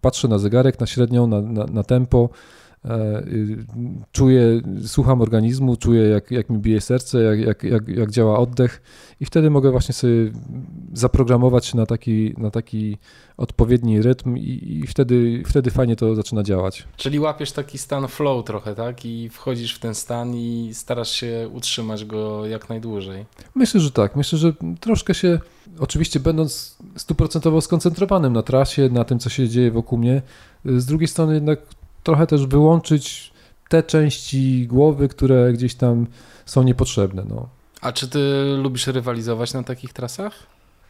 patrzę na zegarek, na średnią, na, na, na tempo, czuję, słucham organizmu, czuję jak, jak mi bije serce, jak, jak, jak, jak działa oddech i wtedy mogę właśnie sobie zaprogramować się na taki, na taki odpowiedni rytm i, i, wtedy, wtedy fajnie to zaczyna działać. Czyli łapiesz taki stan flow trochę, tak? I wchodzisz w ten stan i starasz się utrzymać go jak najdłużej. Myślę, że tak. Myślę, że troszkę się, oczywiście będąc stuprocentowo skoncentrowanym na trasie, na tym, co się dzieje wokół mnie, z drugiej strony jednak trochę też wyłączyć te części głowy, które gdzieś tam są niepotrzebne. No. A czy ty lubisz rywalizować na takich trasach?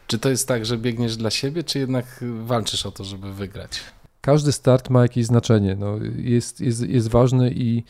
Czy to jest tak, że biegniesz dla siebie, czy jednak walczysz o to, żeby wygrać? każdy start ma jakieś znaczenie. No, jest, jest, jest ważny i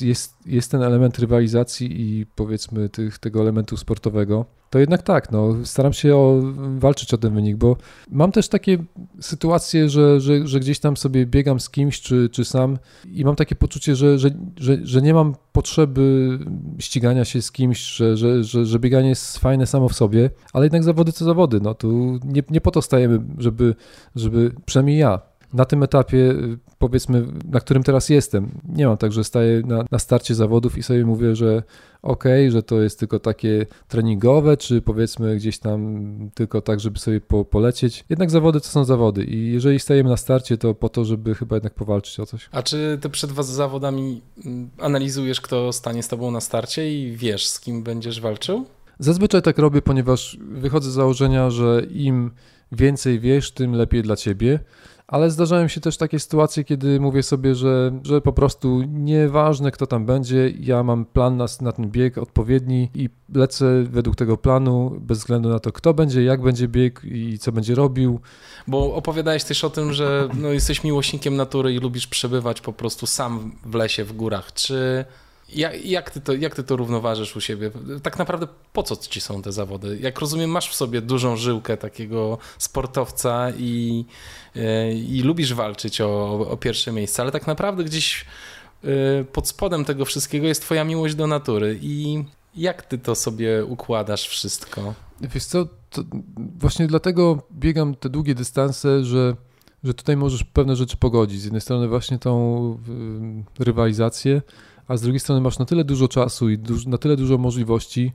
jest, jest ten element rywalizacji i powiedzmy tych, tego elementu sportowego to jednak tak, no, staram się o, walczyć o ten wynik, bo mam też takie sytuacje, że, że, że gdzieś tam sobie biegam z kimś czy, czy sam i mam takie poczucie, że, że, że, że nie mam potrzeby ścigania się z kimś, że, że, że, że bieganie jest fajne samo w sobie, ale jednak zawody to zawody, no tu nie, nie po to stajemy, żeby, żeby przynajmniej ja na tym etapie, powiedzmy, na którym teraz jestem, nie mam tak, że staję na, na starcie zawodów i sobie mówię, że ok, że to jest tylko takie treningowe, czy powiedzmy gdzieś tam tylko tak, żeby sobie po, polecieć. Jednak zawody to są zawody i jeżeli stajemy na starcie, to po to, żeby chyba jednak powalczyć o coś. A czy ty przed was zawodami mm, analizujesz, kto stanie z tobą na starcie i wiesz, z kim będziesz walczył? Zazwyczaj tak robię, ponieważ wychodzę z założenia, że im więcej wiesz, tym lepiej dla ciebie ale zdarzają się też takie sytuacje, kiedy mówię sobie, że, że po prostu nieważne kto tam będzie, ja mam plan na, na ten bieg odpowiedni i lecę według tego planu, bez względu na to, kto będzie, jak będzie bieg i co będzie robił. Bo opowiadałeś też o tym, że no, jesteś miłośnikiem natury i lubisz przebywać po prostu sam w lesie, w górach. Czy jak, jak, ty to, jak ty to równoważysz u siebie? Tak naprawdę po co ci są te zawody? Jak rozumiem, masz w sobie dużą żyłkę takiego sportowca i, e, i lubisz walczyć o, o pierwsze miejsce, ale tak naprawdę gdzieś e, pod spodem tego wszystkiego jest twoja miłość do natury i jak ty to sobie układasz wszystko? Wiesz co, właśnie dlatego biegam te długie dystanse, że, że tutaj możesz pewne rzeczy pogodzić. Z jednej strony właśnie tą rywalizację, a z drugiej strony masz na tyle dużo czasu i duż, na tyle dużo możliwości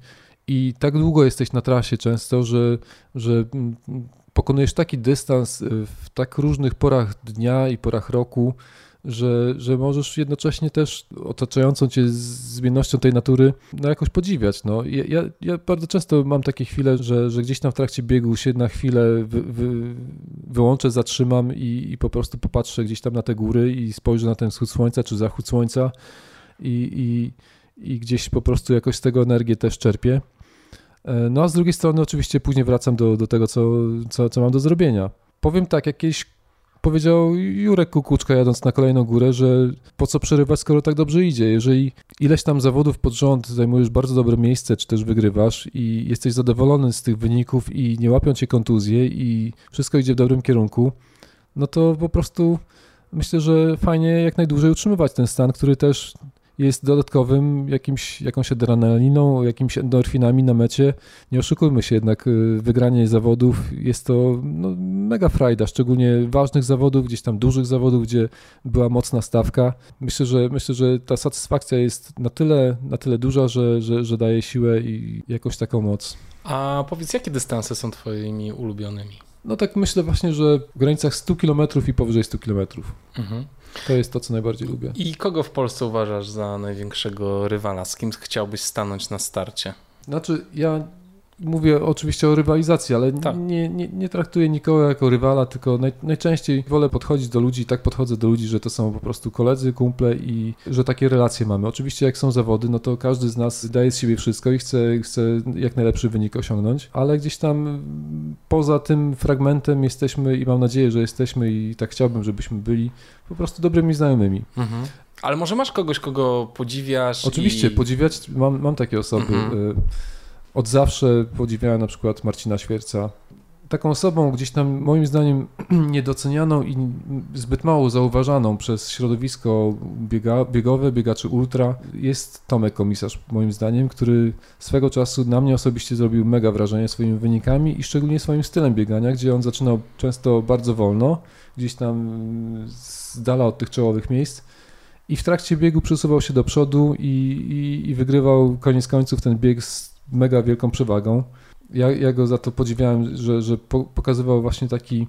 i tak długo jesteś na trasie często, że, że mm, pokonujesz taki dystans y, w tak różnych porach dnia i porach roku, że, że możesz jednocześnie też otaczającą cię zmiennością tej natury no jakoś podziwiać. No. Ja, ja, bardzo często mam takie chwile, że, że gdzieś tam w trakcie biegu się na chwilę wy, wy, wyłączę, zatrzymam i, i po prostu popatrzę gdzieś tam na te góry i spojrzę na ten wschód słońca czy zachód słońca i, i, i gdzieś po prostu jakoś z tego energię też czerpię. E, no a z drugiej strony oczywiście później wracam do, do tego, co, co, co mam do zrobienia. Powiem tak, jakieś powiedział Jurek Kukuczka jadąc na kolejną górę, że po co przerywać, skoro tak dobrze idzie. Jeżeli ileś tam zawodów pod rząd zajmujesz bardzo dobre miejsce, czy też wygrywasz i jesteś zadowolony z tych wyników i nie łapią cię kontuzje i wszystko idzie w dobrym kierunku, no to po prostu myślę, że fajnie jak najdłużej utrzymywać ten stan, który też jest dodatkowym jakimś, jakąś adrenaliną, jakimiś endorfinami na mecie. Nie oszukujmy się, jednak y, wygranie zawodów jest to no, mega frajda, szczególnie ważnych zawodów, gdzieś tam dużych zawodów, gdzie była mocna stawka. Myślę, że myślę, że ta satysfakcja jest na tyle, na tyle duża, że, że, że daje siłę i jakąś taką moc. A powiedz, jakie dystanse są twoimi ulubionymi? No tak myślę właśnie, że w granicach 100 km i powyżej 100 km. Mhm. To jest to, co najbardziej lubię. I kogo w Polsce uważasz za największego rywala? Z kim chciałbyś stanąć na starcie? Znaczy, ja Mówię oczywiście o rywalizacji, ale tak. nie, nie, nie, traktuję nikogo jako rywala, tylko naj, najczęściej wolę podchodzić do ludzi, tak podchodzę do ludzi, że to są po prostu koledzy, kumple i że takie relacje mamy. Oczywiście jak są zawody, no to każdy z nas daje z siebie wszystko i chce, chce jak najlepszy wynik osiągnąć, ale gdzieś tam poza tym fragmentem jesteśmy i mam nadzieję, że jesteśmy i tak chciałbym, żebyśmy byli po prostu dobrymi znajomymi. Mhm. Ale może masz kogoś, kogo podziwiasz? Oczywiście, i... podziwiać, mam, mam takie osoby. Mhm. Od zawsze podziwiałem na przykład Marcina Świerca. Taką osobą gdzieś tam moim zdaniem niedocenianą i zbyt mało zauważaną przez środowisko biega, biegowe, biegaczy ultra jest Tomek Komisarz moim zdaniem, który swego czasu na mnie osobiście zrobił mega wrażenie swoimi wynikami i szczególnie swoim stylem biegania, gdzie on zaczynał często bardzo wolno, gdzieś tam z dala od tych czołowych miejsc i w trakcie biegu przesuwał się do przodu i, i, i wygrywał koniec końców ten bieg z mega wielką przewagą. Ja, ja go za to podziwiałem, że, że pokazywał właśnie taki,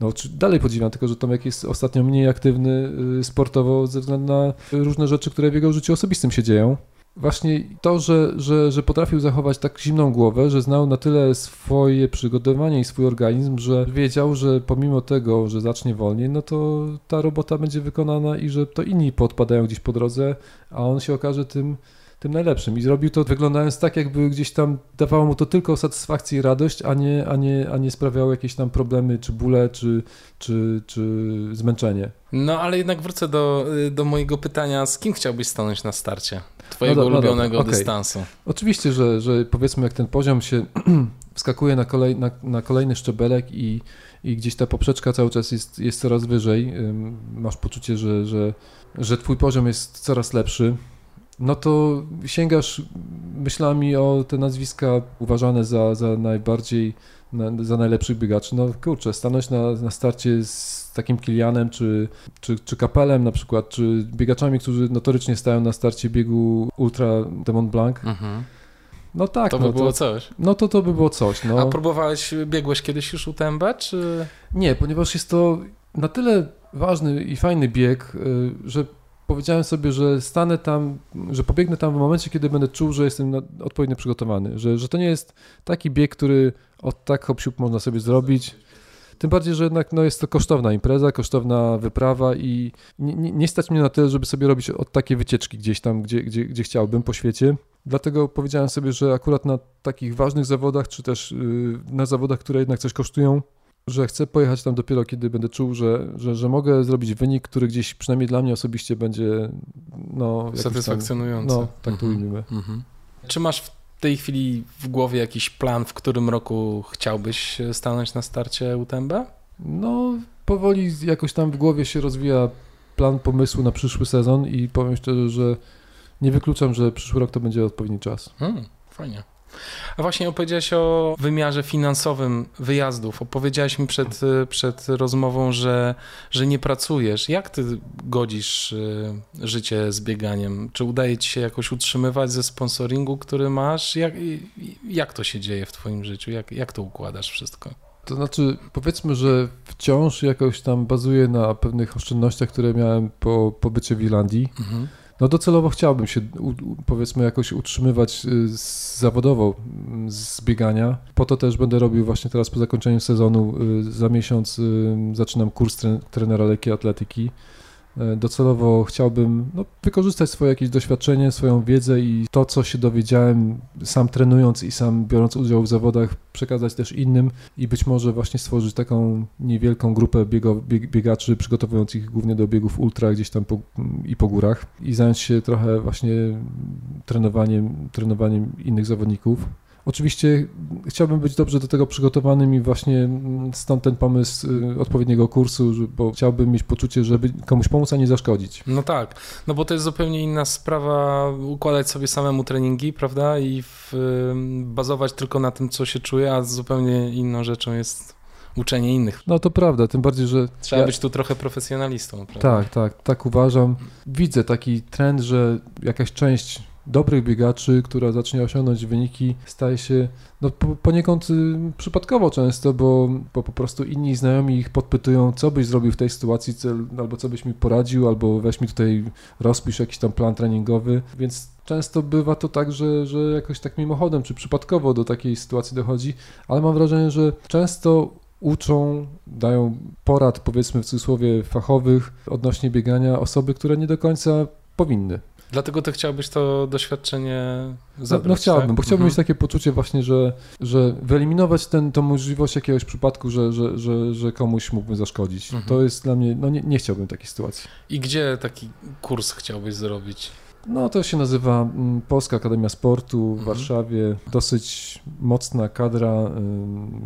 no dalej podziwiam, tylko że Tomek jest ostatnio mniej aktywny y, sportowo ze względu na różne rzeczy, które w jego życiu osobistym się dzieją. Właśnie to, że, że, że potrafił zachować tak zimną głowę, że znał na tyle swoje przygotowanie i swój organizm, że wiedział, że pomimo tego, że zacznie wolniej, no to ta robota będzie wykonana i że to inni podpadają gdzieś po drodze, a on się okaże tym tym najlepszym. I zrobił to wyglądając tak, jakby gdzieś tam dawało mu to tylko satysfakcję i radość, a nie, a nie, a nie sprawiało jakieś tam problemy, czy bóle, czy, czy, czy zmęczenie. No ale jednak wrócę do, do mojego pytania, z kim chciałbyś stanąć na starcie twojego no do, ulubionego no okay. dystansu? Oczywiście, że, że powiedzmy jak ten poziom się wskakuje na, kolej, na, na kolejny szczebelek i, i gdzieś ta poprzeczka cały czas jest, jest coraz wyżej, masz poczucie, że, że, że twój poziom jest coraz lepszy, no to sięgasz myślami o te nazwiska uważane za, za najbardziej, na, za najlepszych biegaczy. No kurczę, stanąć na, na starcie z takim Kilianem, czy, czy, czy Kapelem na przykład, czy biegaczami, którzy notorycznie stają na starcie biegu Ultra de Mont Blanc. Mhm. No tak. To by no było to, coś. No to to by było coś. No. A próbowałeś, biegłeś kiedyś już UTMB, czy... Nie, ponieważ jest to na tyle ważny i fajny bieg, y, że powiedziałem sobie, że stanę tam, że pobiegnę tam w momencie, kiedy będę czuł, że jestem odpowiednio przygotowany, że, że to nie jest taki bieg, który od tak hop można sobie zrobić. Tym bardziej, że jednak no, jest to kosztowna impreza, kosztowna wyprawa i nie, nie, stać mnie na tyle, żeby sobie robić od takie wycieczki gdzieś tam, gdzie, gdzie, gdzie chciałbym po świecie. Dlatego powiedziałem sobie, że akurat na takich ważnych zawodach, czy też yy, na zawodach, które jednak coś kosztują, że chcę pojechać tam dopiero, kiedy będę czuł, że, że, że mogę zrobić wynik, który gdzieś przynajmniej dla mnie osobiście będzie no, satysfakcjonujący. Tam, no, tak to mhm. ujmijmy. Mhm. Czy masz w tej chwili w głowie jakiś plan, w którym roku chciałbyś stanąć na starcie UTMB? No, powoli jakoś tam w głowie się rozwija plan pomysłu na przyszły sezon i powiem szczerze, że nie wykluczam, że przyszły rok to będzie odpowiedni czas. Hmm, fajnie. A właśnie opowiedziałeś o wymiarze finansowym wyjazdów. Opowiedziałeś mi przed, przed rozmową, że, że nie pracujesz. Jak ty godzisz y, życie z bieganiem? Czy udaje ci się jakoś utrzymywać ze sponsoringu, który masz? Jak, jak to się dzieje w twoim życiu? Jak, jak to układasz wszystko? To znaczy, powiedzmy, że wciąż jakoś tam bazuję na pewnych oszczędnościach, które miałem po pobycie w Irlandii. Mhm. No docelowo chciałbym się powiedzmy jakoś utrzymywać y, zawodowo z biegania. Po to też będę robił właśnie teraz po zakończeniu sezonu y, za miesiąc y, zaczynam kurs trenera lekkiej atletyki. E, docelowo chciałbym no, wykorzystać swoje jakieś doświadczenie, swoją wiedzę i to, co się dowiedziałem sam trenując i sam biorąc udział w zawodach, przekazać też innym i być może właśnie stworzyć taką niewielką grupę biego, bieg, biegaczy, przygotowując ich głównie do biegów ultra gdzieś tam po, i po górach i zająć się trochę właśnie trenowaniem, trenowaniem innych zawodników. Oczywiście chciałbym być dobrze do tego przygotowanym i właśnie stąd ten pomysł y, odpowiedniego kursu, bo chciałbym mieć poczucie, żeby komuś pomóc, a nie zaszkodzić. No tak, no bo to jest zupełnie inna sprawa układać sobie samemu treningi, prawda, i w, bazować tylko na tym, co się czuje, a zupełnie inną rzeczą jest uczenie innych. No to prawda, tym bardziej, że... Trzeba ja... być tu trochę profesjonalistą, prawda? Tak, tak, tak uważam. Widzę taki trend, że jakaś część dobrych biegaczy, która zacznie osiągnąć wyniki, staje się no, poniekąd y, przypadkowo często, bo, bo po prostu inni znajomi ich podpytują, co byś zrobił w tej sytuacji, albo co byś mi poradził, albo weź mi tutaj, rozpisz jakiś tam plan treningowy, więc często bywa to tak, że, że jakoś tak mimochodem, czy przypadkowo do takiej sytuacji dochodzi, ale mam wrażenie, że często uczą, dają porad, powiedzmy w cudzysłowie, fachowych odnośnie biegania osoby, które nie do końca powinny. Dlatego ty chciałbyś to doświadczenie zabrać, No, no chciałbym, tak? bo chciałbym mhm. mieć takie poczucie właśnie, że, że wyeliminować ten, tą możliwość jakiegoś przypadku, że, że, że, że komuś mógłbym zaszkodzić. Mhm. To jest dla mnie, no nie, nie chciałbym takiej sytuacji. I gdzie taki kurs chciałbyś zrobić? No to się nazywa mm, Polska Akademia Sportu w mhm. Warszawie. Dosyć mocna kadra,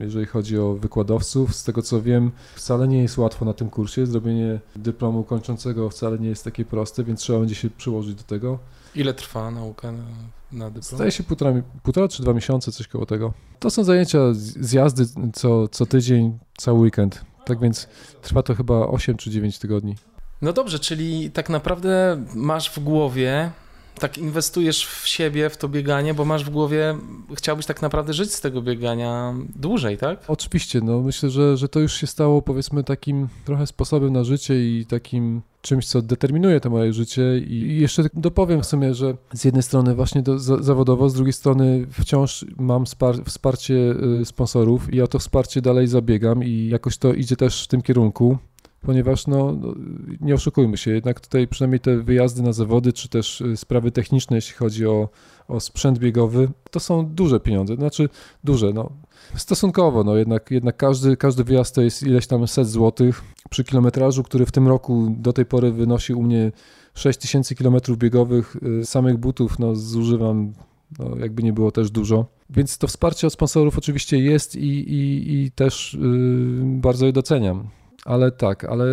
jeżeli chodzi o wykładowców. Z tego co wiem, wcale nie jest łatwo na tym kursie. Zrobienie dyplomu kończącego wcale nie jest takie proste, więc trzeba będzie się przyłożyć do tego. Ile trwa nauka na, na dyplom? Zdaje się półtora, półtora czy dwa miesiące, coś koło tego. To są zajęcia z jazdy co, co tydzień, cały weekend. Tak więc trwa to chyba 8 czy 9 tygodni. No dobrze, czyli tak naprawdę masz w głowie, tak inwestujesz w siebie, w to bieganie, bo masz w głowie, chciałbyś tak naprawdę żyć z tego biegania dłużej, tak? Oczywiście, no myślę, że, że to już się stało powiedzmy takim trochę sposobem na życie i takim czymś, co determinuje to moje życie i jeszcze dopowiem w sumie, że z jednej strony właśnie do, zawodowo, z drugiej strony wciąż mam wsparcie y, sponsorów i o to wsparcie dalej zabiegam i jakoś to idzie też w tym kierunku ponieważ no, no, nie oszukujmy się, jednak tutaj przynajmniej te wyjazdy na zawody, czy też y, sprawy techniczne, jeśli chodzi o, o sprzęt biegowy, to są duże pieniądze, znaczy duże, no stosunkowo, no jednak, jednak każdy, każdy wyjazd to jest ileś tam set złotych przy kilometrażu, który w tym roku do tej pory wynosi u mnie 6000 km biegowych, y, samych butów no zużywam no, jakby nie było też dużo. Więc to wsparcie od sponsorów oczywiście jest i, i, i też yy, bardzo je doceniam. Ale tak, ale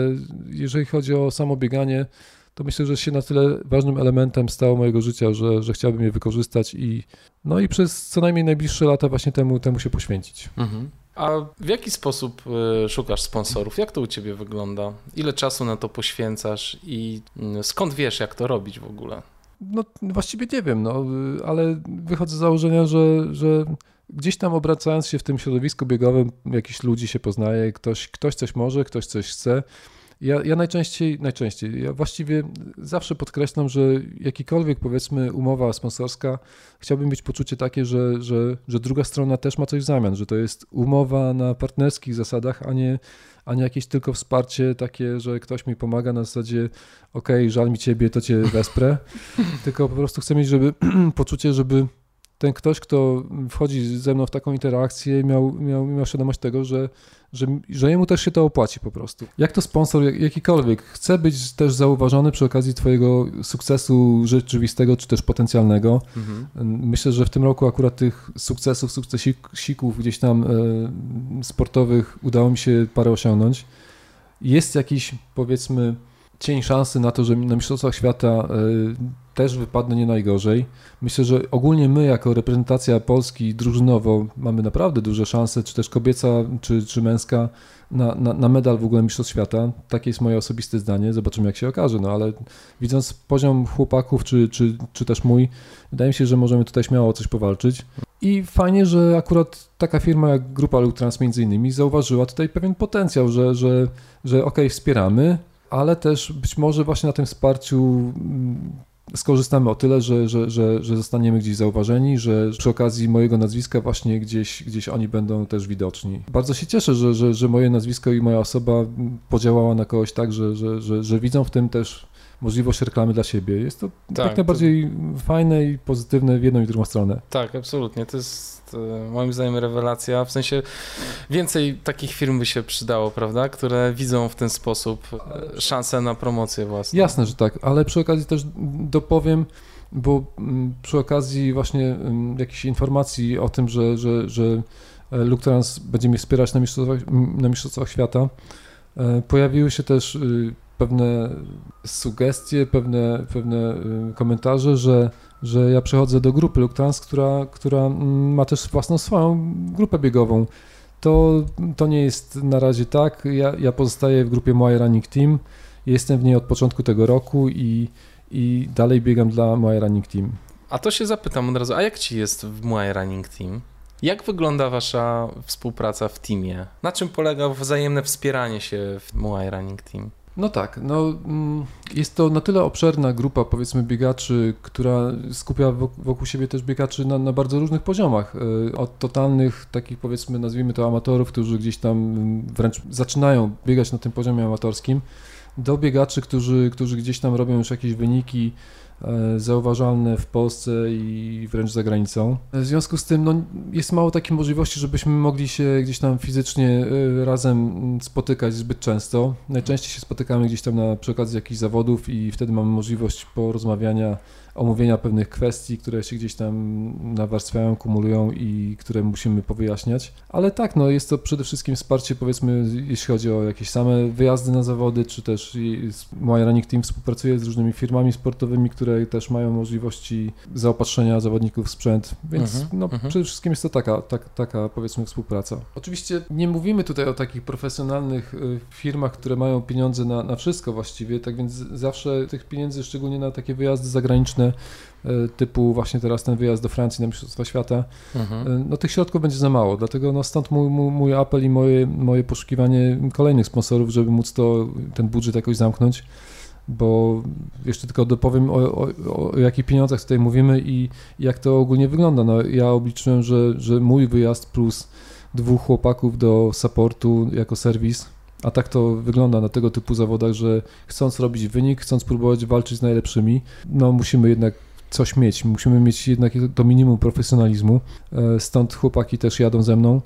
jeżeli chodzi o samo bieganie, to myślę, że się na tyle ważnym elementem stało mojego życia, że, że chciałbym je wykorzystać i no i przez co najmniej najbliższe lata właśnie temu, temu się poświęcić. Mhm. A w jaki sposób y, szukasz sponsorów? Jak to u ciebie wygląda? Ile czasu na to poświęcasz i mm, skąd wiesz, jak to robić w ogóle? No właściwie nie wiem, no, ale wychodzę z założenia, że, że gdzieś tam obracając się w tym środowisku biegowym, jakiś ludzi się poznaje, ktoś, ktoś coś może, ktoś coś chce. Ja, ja najczęściej, najczęściej, ja właściwie zawsze podkreślam, że jakikolwiek powiedzmy umowa sponsorska, chciałbym mieć poczucie takie, że, że, że druga strona też ma coś w zamian, że to jest umowa na partnerskich zasadach, a nie, a nie jakieś tylko wsparcie takie, że ktoś mi pomaga na zasadzie ok, żal mi ciebie, to cię wesprę, tylko po prostu chcę mieć żeby, poczucie, żeby ten ktoś, kto wchodzi ze mną w taką interakcję, miał, miał, miał świadomość tego, że, że, że jemu też się to opłaci po prostu. Jak to sponsor jakikolwiek chce być też zauważony przy okazji Twojego sukcesu rzeczywistego czy też potencjalnego. Mhm. Myślę, że w tym roku akurat tych sukcesów, sukcesików gdzieś tam e, sportowych udało mi się parę osiągnąć. Jest jakiś powiedzmy cień szansy na to, że na Mistrzostwach Świata e, też wypadnę nie najgorzej. Myślę, że ogólnie my jako reprezentacja Polski drużynowo mamy naprawdę duże szanse, czy też kobieca, czy, czy męska, na, na, na, medal w ogóle Mistrzostw Świata. Takie jest moje osobiste zdanie, zobaczymy jak się okaże, no ale widząc poziom chłopaków, czy, czy, czy też mój, wydaje mi się, że możemy tutaj śmiało o coś powalczyć. I fajnie, że akurat taka firma jak Grupa Lutrans między innymi zauważyła tutaj pewien potencjał, że, że, że okej, okay, wspieramy, ale też być może właśnie na tym wsparciu mm, skorzystamy o tyle, że, że, że, że zostaniemy gdzieś zauważeni, że przy okazji mojego nazwiska właśnie gdzieś, gdzieś oni będą też widoczni. Bardzo się cieszę, że, że, że moje nazwisko i moja osoba podziałała na kogoś tak, że, że, że, że widzą w tym też możliwość reklamy dla siebie. Jest to tak, jak najbardziej to... fajne i pozytywne w jedną i drugą stronę. Tak, absolutnie. To jest e, moim zdaniem rewelacja. W sensie więcej takich firm by się przydało, prawda? Które widzą w ten sposób e, szansę na promocję własną. Jasne, że tak, ale przy okazji też dopowiem, bo mm, przy okazji właśnie mm, jakichś informacji o tym, że, że, że e, Luktrans będzie mnie wspierać na mistrzostwach, na mistrzostwach świata, pojawiły się też y, pewne sugestie, pewne, pewne y, komentarze, że, że ja przechodzę do grupy Luktans, która, która mm, ma też własną swoją grupę biegową. To, to nie jest na razie tak. Ja, ja pozostaję w grupie My Running Team. Jestem w niej od początku tego roku i, i dalej biegam dla My Running Team. A to się zapytam od razu, a jak ci jest w My Running Team? Jak wygląda wasza współpraca w teamie? Na czym polega wzajemne wspieranie się w My Running Team? No tak, no, mm, jest to na tyle obszerna grupa, powiedzmy, biegaczy, która skupia wokół siebie też biegaczy na, na bardzo różnych poziomach. E, od totalnych, takich powiedzmy, nazwijmy to amatorów, którzy gdzieś tam wręcz zaczynają biegać na tym poziomie amatorskim, do biegaczy, którzy, którzy gdzieś tam robią już jakieś wyniki, zauważalne w Polsce i wręcz za granicą. W związku z tym no, jest mało takiej możliwości, żebyśmy mogli się gdzieś tam fizycznie e, razem spotykać zbyt często. Najczęściej się spotykamy gdzieś tam na, przy okazji jakichś zawodów i wtedy mamy możliwość porozmawiania omówienia pewnych kwestii, które się gdzieś tam nawarstwiają, kumulują i które musimy powyjaśniać. Ale tak, no jest to przede wszystkim wsparcie, powiedzmy, jeśli chodzi o jakieś same wyjazdy na zawody, czy też moja Running Team współpracuje z różnymi firmami sportowymi, które też mają możliwości zaopatrzenia zawodników w sprzęt, więc mhm, no, mhm. przede wszystkim jest to taka, tak, taka, powiedzmy, współpraca. Oczywiście nie mówimy tutaj o takich profesjonalnych y, firmach, które mają pieniądze na, na wszystko właściwie, tak więc zawsze tych pieniędzy, szczególnie na takie wyjazdy zagraniczne, E, typu właśnie teraz ten wyjazd do Francji na Mistrzostwa Świata, mhm. E, no tych środków będzie za mało, dlatego no stąd mój, mój, mój apel i moje, moje poszukiwanie kolejnych sponsorów, żeby móc to, ten budżet jakoś zamknąć, bo jeszcze tylko dopowiem o, o, o jakich pieniądzach tutaj mówimy i jak to ogólnie wygląda. No, ja obliczyłem, że, że mój wyjazd plus dwóch chłopaków do supportu jako serwis A tak to wygląda na tego typu zawodach, że chcąc robić wynik, chcąc próbować walczyć z najlepszymi, no musimy jednak coś mieć. Musimy mieć jednak to minimum profesjonalizmu. E, stąd chłopaki też jadą ze mną.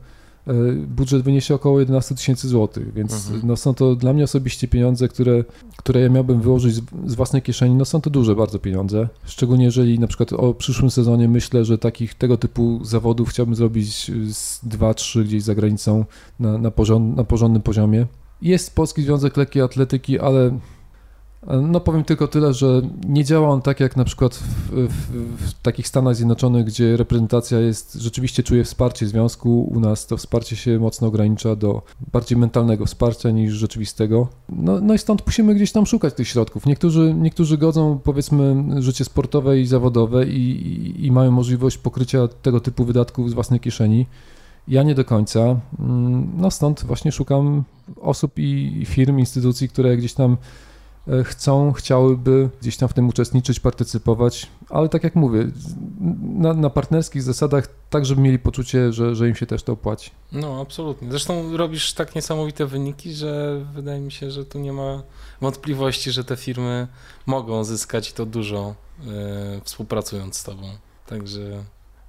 E, budżet wyniesie około 11 tysięcy złotych, więc mhm. no są to dla mnie osobiście pieniądze, które, które ja miałbym wyłożyć z, z, własnej kieszeni. No są to duże bardzo pieniądze. Szczególnie jeżeli na przykład o przyszłym sezonie myślę, że takich tego typu zawodów chciałbym zrobić z 2-3 gdzieś za granicą na, na, porząd, na porządnym poziomie. Jest Polski Związek Lekkiej Atletyki, ale no powiem tylko tyle, że nie działa on tak jak na przykład w, w, w, takich Stanach Zjednoczonych, gdzie reprezentacja jest, rzeczywiście czuje wsparcie związku. U nas to wsparcie się mocno ogranicza do bardziej mentalnego wsparcia niż rzeczywistego. No, no i stąd musimy gdzieś tam szukać tych środków. Niektórzy, niektórzy godzą powiedzmy życie sportowe i zawodowe i, i, i mają możliwość pokrycia tego typu wydatków z własnej kieszeni. Ja nie do końca. Mm, no stąd właśnie szukam osób i firm, instytucji, które gdzieś tam E, chcą, chciałyby gdzieś tam w tym uczestniczyć, partycypować, ale tak jak mówię, na, na, partnerskich zasadach, tak żeby mieli poczucie, że, że im się też to opłaci. No, absolutnie. Zresztą robisz tak niesamowite wyniki, że wydaje mi się, że tu nie ma wątpliwości, że te firmy mogą zyskać to dużo yy, współpracując z tobą. Także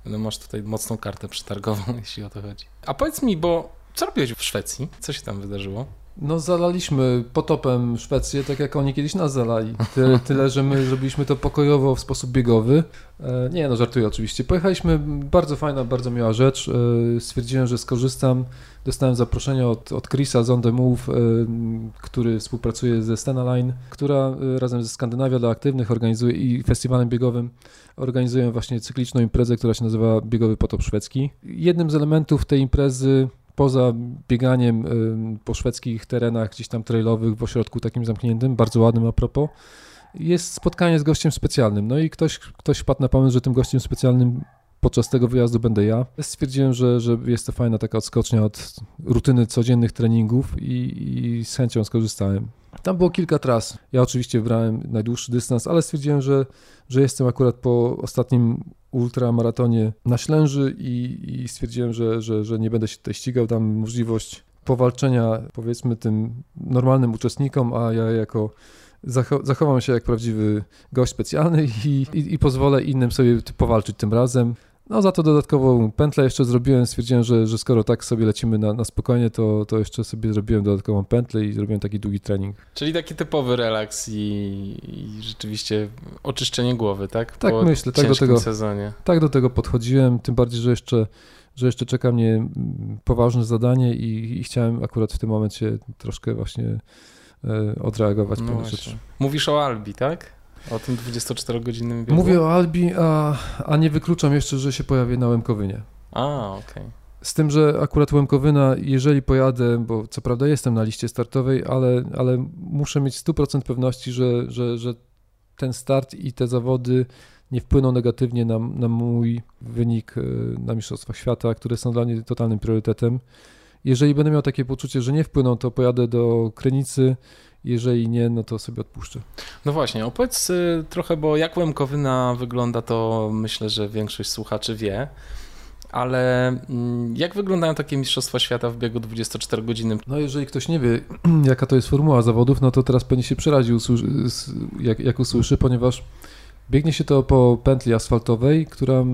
no, masz tutaj mocną kartę przetargową, jeśli o to chodzi. A powiedz mi, bo co robiłeś w Szwecji? Co się tam wydarzyło? No zalaliśmy potopem Szwecję, tak jak oni kiedyś nas zalali. Tyle, tyle, że my zrobiliśmy to pokojowo w sposób biegowy. E, nie, no żartuję oczywiście. Pojechaliśmy, bardzo fajna, bardzo miła rzecz. E, stwierdziłem, że skorzystam. Dostałem zaproszenie od, od Chrisa z On The Move, e, który współpracuje ze Stena Line, która razem ze Skandynawia dla Aktywnych organizuje i festiwalem biegowym organizują właśnie cykliczną imprezę, która się nazywa Biegowy Potop Szwedzki. Jednym z elementów tej imprezy poza bieganiem po szwedzkich terenach gdzieś tam trailowych w ośrodku takim zamkniętym, bardzo ładnym a propos, jest spotkanie z gościem specjalnym. No i ktoś, ktoś wpadł na pomysł, że tym gościem specjalnym podczas tego wyjazdu będę ja. Stwierdziłem, że, że jest to fajna taka odskocznia od rutyny codziennych treningów i, i z chęcią skorzystałem. Tam było kilka tras. Ja oczywiście wybrałem najdłuższy dystans, ale stwierdziłem, że, że jestem akurat po ostatnim ultramaratonie na Ślęży i, i stwierdziłem, że, że, że nie będę się tutaj ścigał. Dam możliwość powalczenia powiedzmy tym normalnym uczestnikom, a ja jako zachowam się jak prawdziwy gość specjalny i, i, i pozwolę innym sobie powalczyć tym razem. No za to dodatkową pętlę jeszcze zrobiłem, stwierdziłem, że, że skoro tak sobie lecimy na, na spokojnie, to, to jeszcze sobie zrobiłem dodatkową pętlę i zrobiłem taki długi trening. Czyli taki typowy relaks i, i rzeczywiście oczyszczenie głowy, tak? Tak po myślę, tak do tego sezonie. Tak do tego podchodziłem, tym bardziej, że jeszcze że jeszcze czeka mnie poważne zadanie i, i chciałem akurat w tym momencie troszkę właśnie e, odreagować no pewne rzeczy. Mówisz o Albi, tak? O tym 24-godzinnym biegu? Mówię o Albi, a, a nie wykluczam jeszcze, że się pojawię na Łemkowynie. A, okej. Okay. Z tym, że akurat Łemkowyna, jeżeli pojadę, bo co prawda jestem na liście startowej, ale, ale muszę mieć 100% pewności, że, że, że ten start i te zawody nie wpłyną negatywnie na, na mój wynik e, na Mistrzostwach Świata, które są dla mnie totalnym priorytetem. Jeżeli będę miał takie poczucie, że nie wpłyną, to pojadę do Krynicy, jeżeli nie, no to sobie odpuszczę. No właśnie, opowiedz y, trochę, bo jak Łemkowyna wygląda, to myślę, że większość słuchaczy wie. Ale mm, jak wyglądają takie Mistrzostwa Świata w biegu 24 godziny? No jeżeli ktoś nie wie, jaka to jest formuła zawodów, no to teraz pewnie się przerazi, jak, jak usłyszy, ponieważ Biegnie się to po pętli asfaltowej, która,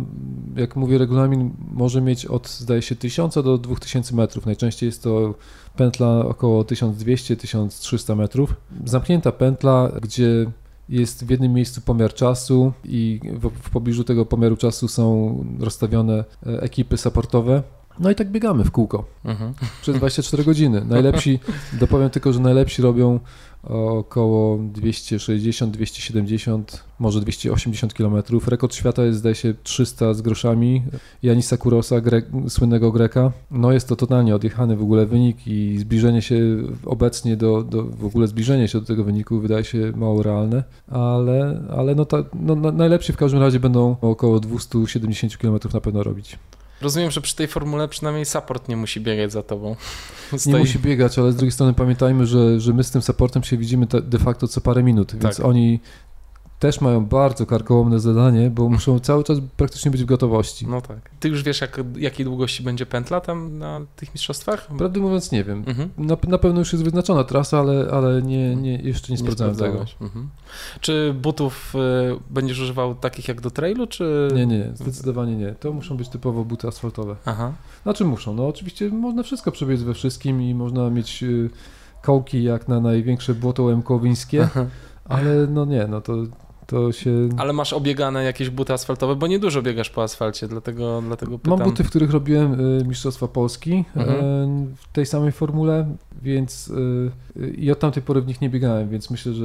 jak mówi regulamin, może mieć od, zdaje się, 1000 do 2000 metrów. Najczęściej jest to pętla około 1200-1300 metrów. Zamknięta pętla, gdzie jest w jednym miejscu pomiar czasu i w, w pobliżu tego pomiaru czasu są rozstawione e, ekipy supportowe. No i tak biegamy w kółko mhm. przez 24 godziny. Najlepsi, dopowiem tylko, że najlepsi robią około 260-270, może 280 km. Rekord świata jest zdaje się 300 z groszami. Janisa Kurosa, słynnego Greka. No jest to totalnie odjechany w ogóle wynik i zbliżenie się obecnie do, do w ogóle zbliżenie się do tego wyniku wydaje się mało realne, ale, ale no, ta, no najlepsi w każdym razie będą około 270 km na pewno robić. Rozumiem, że przy tej formule przynajmniej support nie musi biegać za tobą. Stoi... Nie musi biegać, ale z drugiej strony pamiętajmy, że, że my z tym supportem się widzimy de facto co parę minut, więc tak. oni też mają bardzo karkołomne zadanie, bo muszą cały czas praktycznie być w gotowości. No tak. Ty już wiesz, jak, jakiej długości będzie pętla tam na tych mistrzostwach? Prawdę mówiąc nie wiem. Mhm. Na, na pewno już jest wyznaczona trasa, ale, ale nie, nie, jeszcze nie, nie sprawdzałem tego. Mhm. Czy butów y, będziesz używał takich jak do trailu, czy... Nie, nie, zdecydowanie nie. To muszą być typowo buty asfaltowe. Aha. Znaczy muszą? No oczywiście można wszystko przebiec we wszystkim i można mieć y, kołki jak na największe błoto łemkowińskie, ale no nie, no to to się... Ale masz obiegane jakieś buty asfaltowe, bo niedużo biegasz po asfalcie, dlatego, dlatego pytam. Mam buty, w których robiłem y, Mistrzostwa Polski mhm. y, w tej samej formule, więc y, i od tamtej pory w nich nie biegałem, więc myślę, że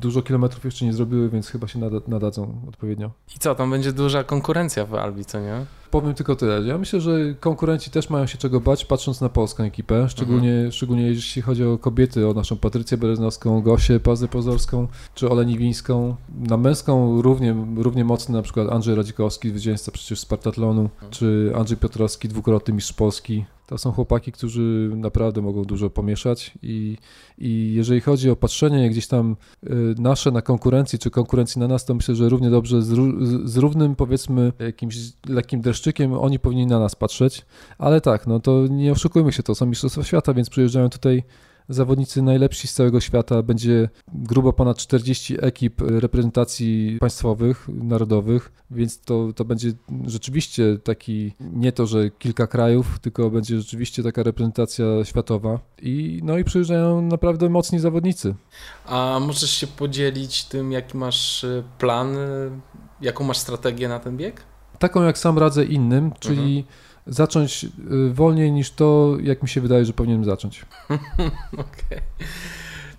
dużo kilometrów jeszcze nie zrobiły, więc chyba się nada, nadadzą odpowiednio. I co, tam będzie duża konkurencja w Albi, co nie? Powiem tylko tyle. Ja myślę, że konkurenci też mają się czego bać, patrząc na polską ekipę, szczególnie, mhm. szczególnie jeśli chodzi o kobiety, o naszą Patrycję Bereznowską, Gosię Pazę Pozorską czy Oleni Wińską. Na męską równie, równie mocny na przykład Andrzej Radzikowski, zwycięzca przecież Spartatlonu, mhm. czy Andrzej Piotrowski, dwukrotny mistrz Polski. To są chłopaki, którzy naprawdę mogą dużo pomieszać i, i jeżeli chodzi o patrzenie gdzieś tam y, nasze na konkurencji, czy konkurencji na nas, to myślę, że równie dobrze z, z równym powiedzmy jakimś lekkim deszczykiem oni powinni na nas patrzeć, ale tak, no to nie oszukujmy się, to są Mistrzostwa Świata, więc przyjeżdżają tutaj zawodnicy najlepsi z całego świata. Będzie grubo ponad 40 ekip reprezentacji państwowych, narodowych, więc to, to będzie rzeczywiście taki, nie to, że kilka krajów, tylko będzie rzeczywiście taka reprezentacja światowa. I, no i przyjeżdżają naprawdę mocni zawodnicy. A możesz się podzielić tym, jaki masz y, plan, y, jaką masz strategię na ten bieg? Taką, jak sam radzę innym, czyli mhm zacząć y, wolniej niż to, jak mi się wydaje, że powinienem zacząć. Okej. Okay.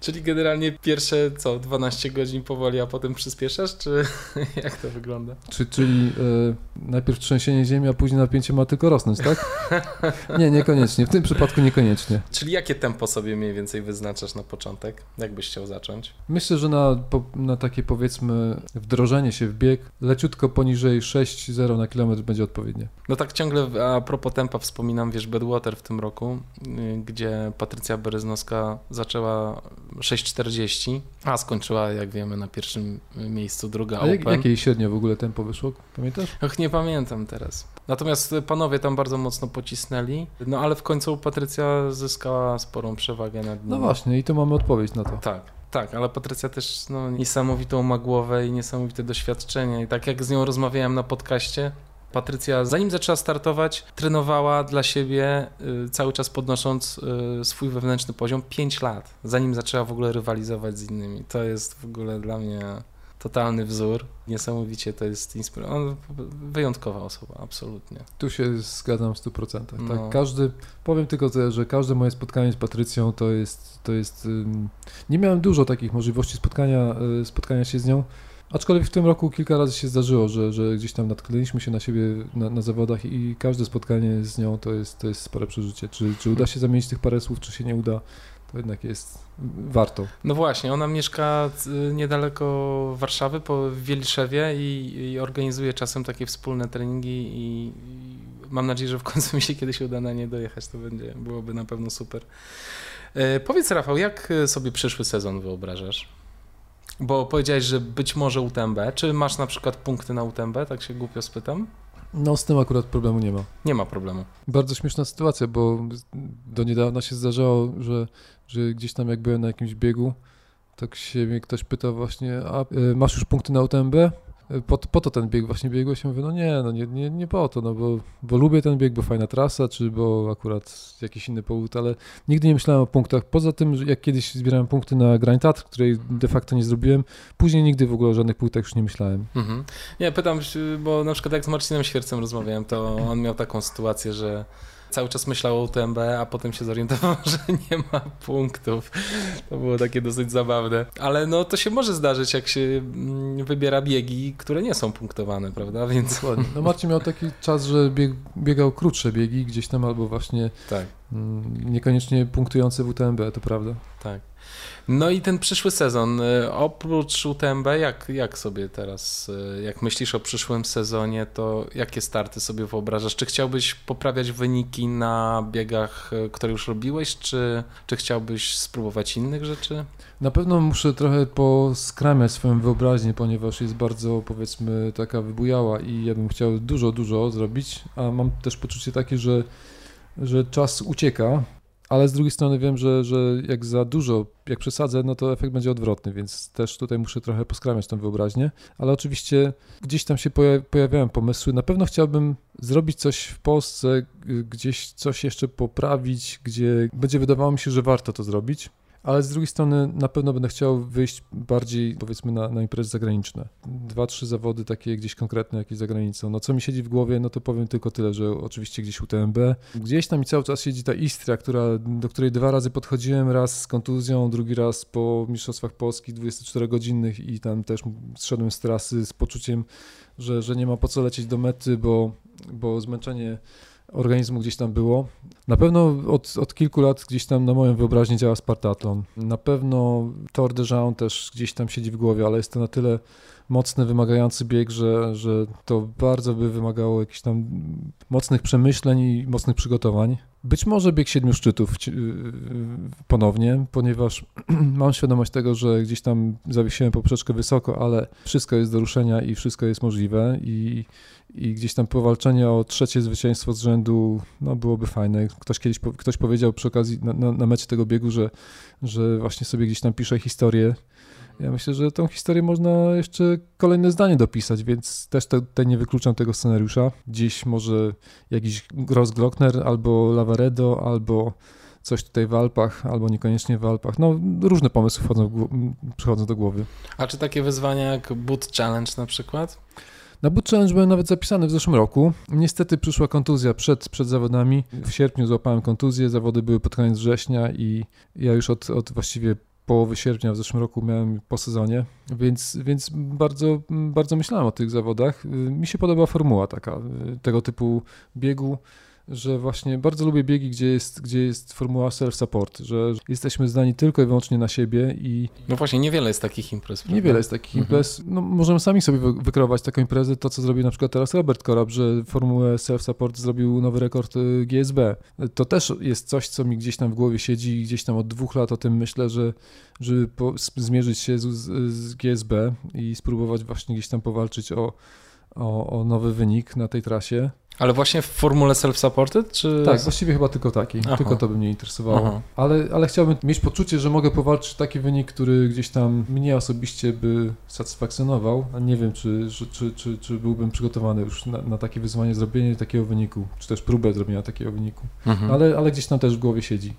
Czyli generalnie pierwsze co, 12 godzin powoli, a potem przyspieszasz, czy jak to wygląda? Czy, czyli y, najpierw trzęsienie ziemi, a później napięcie ma tylko rosnąć, tak? nie, niekoniecznie. W tym przypadku niekoniecznie. Czyli jakie tempo sobie mniej więcej wyznaczasz na początek? Jak byś chciał zacząć? Myślę, że na, na takie powiedzmy wdrożenie się w bieg leciutko poniżej 6,0 na kilometr będzie odpowiednie. No tak ciągle a propos tempa wspominam, wiesz, Bedwater w tym roku, y, gdzie Patrycja Bereznowska zaczęła 6,40, a skończyła, jak wiemy, na pierwszym miejscu druga a Open. jakie średnio w ogóle tempo wyszło? Pamiętasz? Ach, nie pamiętam teraz. Natomiast panowie tam bardzo mocno pocisnęli, no ale w końcu Patrycja zyskała sporą przewagę nad nim. No właśnie i tu mamy odpowiedź na to. Tak. Tak, ale Patrycja też no, niesamowitą ma głowę i niesamowite doświadczenie. I tak jak z nią rozmawiałem na podcaście, Patrycja, zanim zaczęła startować, trenowała dla siebie, y, cały czas podnosząc y, swój wewnętrzny poziom 5 lat, zanim zaczęła w ogóle rywalizować z innymi. To jest w ogóle dla mnie totalny wzór. Niesamowicie to jest inspirujące. Wyjątkowa osoba, absolutnie. Tu się zgadzam w 100%. Tak, no. Każdy, powiem tylko tyle, że każde moje spotkanie z Patrycją to jest, to jest. Nie miałem dużo takich możliwości spotkania, y, spotkania się z nią. Aczkolwiek w tym roku kilka razy się zdarzyło, że, że gdzieś tam natknęliśmy się na siebie na, na, zawodach i każde spotkanie z nią to jest, to jest spore przeżycie. Czy, czy uda się zamienić tych parę słów, czy się nie uda, to jednak jest warto. No właśnie, ona mieszka y, niedaleko Warszawy, po Wieliszewie i, i organizuje czasem takie wspólne treningi i, i, mam nadzieję, że w końcu mi się kiedyś uda na nie dojechać, to będzie, byłoby na pewno super. E, powiedz Rafał, jak sobie przyszły sezon wyobrażasz? Bo powiedziałeś, że być może UTMB. Czy masz na przykład punkty na UTMB? Tak się głupio spytam. No z tym akurat problemu nie ma. Nie ma problemu. Bardzo śmieszna sytuacja, bo do niedawna się zdarzało, że, że gdzieś tam jak byłem na jakimś biegu, tak się mnie ktoś pytał właśnie, a y, masz już punkty na UTMB? Po, po to ten bieg właśnie biegłeś? Ja mówię, no nie, no nie, nie, nie po to, no bo, bo lubię ten bieg, bo fajna trasa, czy bo akurat jakiś inny powód, ale nigdy nie myślałem o punktach. Poza tym, jak kiedyś zbierałem punkty na Grand Tatr, której de facto nie zrobiłem, później nigdy w ogóle o żadnych punktach już nie myślałem. Mhm. Nie, pytam, bo na przykład jak z Marcinem Świercem rozmawiałem, to on miał taką sytuację, że cały czas myślał o UTMB, a potem się zorientował, że nie ma punktów. To było takie dosyć zabawne. Ale no to się może zdarzyć, jak się mm, wybiera biegi, które nie są punktowane, prawda? Więc... Dokładnie. No Marcin miał taki czas, że bieg, biegał krótsze biegi gdzieś tam albo właśnie tak. mm, niekoniecznie punktujące w UTMB, to prawda. Tak. No i ten przyszły sezon, y, oprócz UTMB, jak, jak sobie teraz, y, jak myślisz o przyszłym sezonie, to jakie starty sobie wyobrażasz? Czy chciałbyś poprawiać wyniki na biegach, y, które już robiłeś, czy, czy chciałbyś spróbować innych rzeczy? Na pewno muszę trochę poskramiać swoją wyobraźnię, ponieważ jest bardzo, powiedzmy, taka wybujała i ja bym chciał dużo, dużo zrobić, a mam też poczucie takie, że, że czas ucieka ale z drugiej strony wiem, że, że jak za dużo, jak przesadzę, no to efekt będzie odwrotny, więc też tutaj muszę trochę poskramiać tą wyobraźnię, ale oczywiście gdzieś tam się pojawiają pomysły. Na pewno chciałbym zrobić coś w Polsce, gdzieś coś jeszcze poprawić, gdzie będzie wydawało mi się, że warto to zrobić ale z drugiej strony na pewno będę chciał wyjść bardziej, powiedzmy, na, na imprezy zagraniczne. Dwa, trzy zawody takie gdzieś konkretne, jakieś za granicą. No co mi siedzi w głowie, no to powiem tylko tyle, że oczywiście gdzieś UTMB. Gdzieś tam mi cały czas siedzi ta Istria, która, do której dwa razy podchodziłem, raz z kontuzją, drugi raz po Mistrzostwach Polskich 24-godzinnych i tam też zszedłem z trasy z poczuciem, że, że nie ma po co lecieć do mety, bo, bo zmęczenie organizmu gdzieś tam było. Na pewno od, od kilku lat gdzieś tam na moją wyobraźnię działa Spartatlon. Na pewno Tour de Jean też gdzieś tam siedzi w głowie, ale jest to na tyle mocny, wymagający bieg, że, że to bardzo by wymagało jakichś tam mocnych przemyśleń i mocnych przygotowań. Być może bieg siedmiu szczytów y, y, ponownie, ponieważ mam świadomość tego, że gdzieś tam zawiesiłem poprzeczkę wysoko, ale wszystko jest do ruszenia i wszystko jest możliwe i, i gdzieś tam powalczenie o trzecie zwycięstwo z rzędu no, byłoby fajne. Ktoś kiedyś ktoś powiedział przy okazji na, na, na mecie tego biegu, że, że właśnie sobie gdzieś tam pisze historię ja myślę, że tą historię można jeszcze kolejne zdanie dopisać, więc też tutaj nie wykluczam tego scenariusza. Dziś może jakiś Gross Glockner albo Lavaredo, albo coś tutaj w Alpach, albo niekoniecznie w Alpach. No, różne pomysły wchodzą, przychodzą do głowy. A czy takie wyzwania jak Boot Challenge na przykład? Na Boot Challenge byłem nawet zapisany w zeszłym roku. Niestety przyszła kontuzja przed, przed zawodami. W sierpniu złapałem kontuzję, zawody były pod koniec września i ja już od, od właściwie połowy sierpnia w zeszłym roku miałem po sezonie, więc, więc bardzo, bardzo myślałem o tych zawodach. Mi się podoba formuła taka, tego typu biegu że właśnie bardzo lubię biegi, gdzie jest, gdzie jest formuła self-support, że jesteśmy zdani tylko i wyłącznie na siebie i... No właśnie, niewiele jest takich imprez. Prawda? Niewiele jest takich mhm. imprez. No, możemy sami sobie wykreować taką imprezę, to co zrobił na przykład teraz Robert Korab, że formułę self-support zrobił nowy rekord y, GSB. To też jest coś, co mi gdzieś tam w głowie siedzi i gdzieś tam od dwóch lat o tym myślę, że żeby po, zmierzyć się z, z GSB i spróbować właśnie gdzieś tam powalczyć o, o, o nowy wynik na tej trasie. Ale właśnie w formule self-supported, czy... Tak, właściwie chyba tylko taki, Aha. tylko to by mnie interesowało. Ale, ale chciałbym mieć poczucie, że mogę powalczyć taki wynik, który gdzieś tam mnie osobiście by satysfakcjonował, a nie wiem, czy, czy, czy, czy, czy byłbym przygotowany już na, na, takie wyzwanie, zrobienie takiego wyniku, czy też próbę zrobienia takiego wyniku. Mhm. Ale, ale gdzieś tam też w głowie siedzi.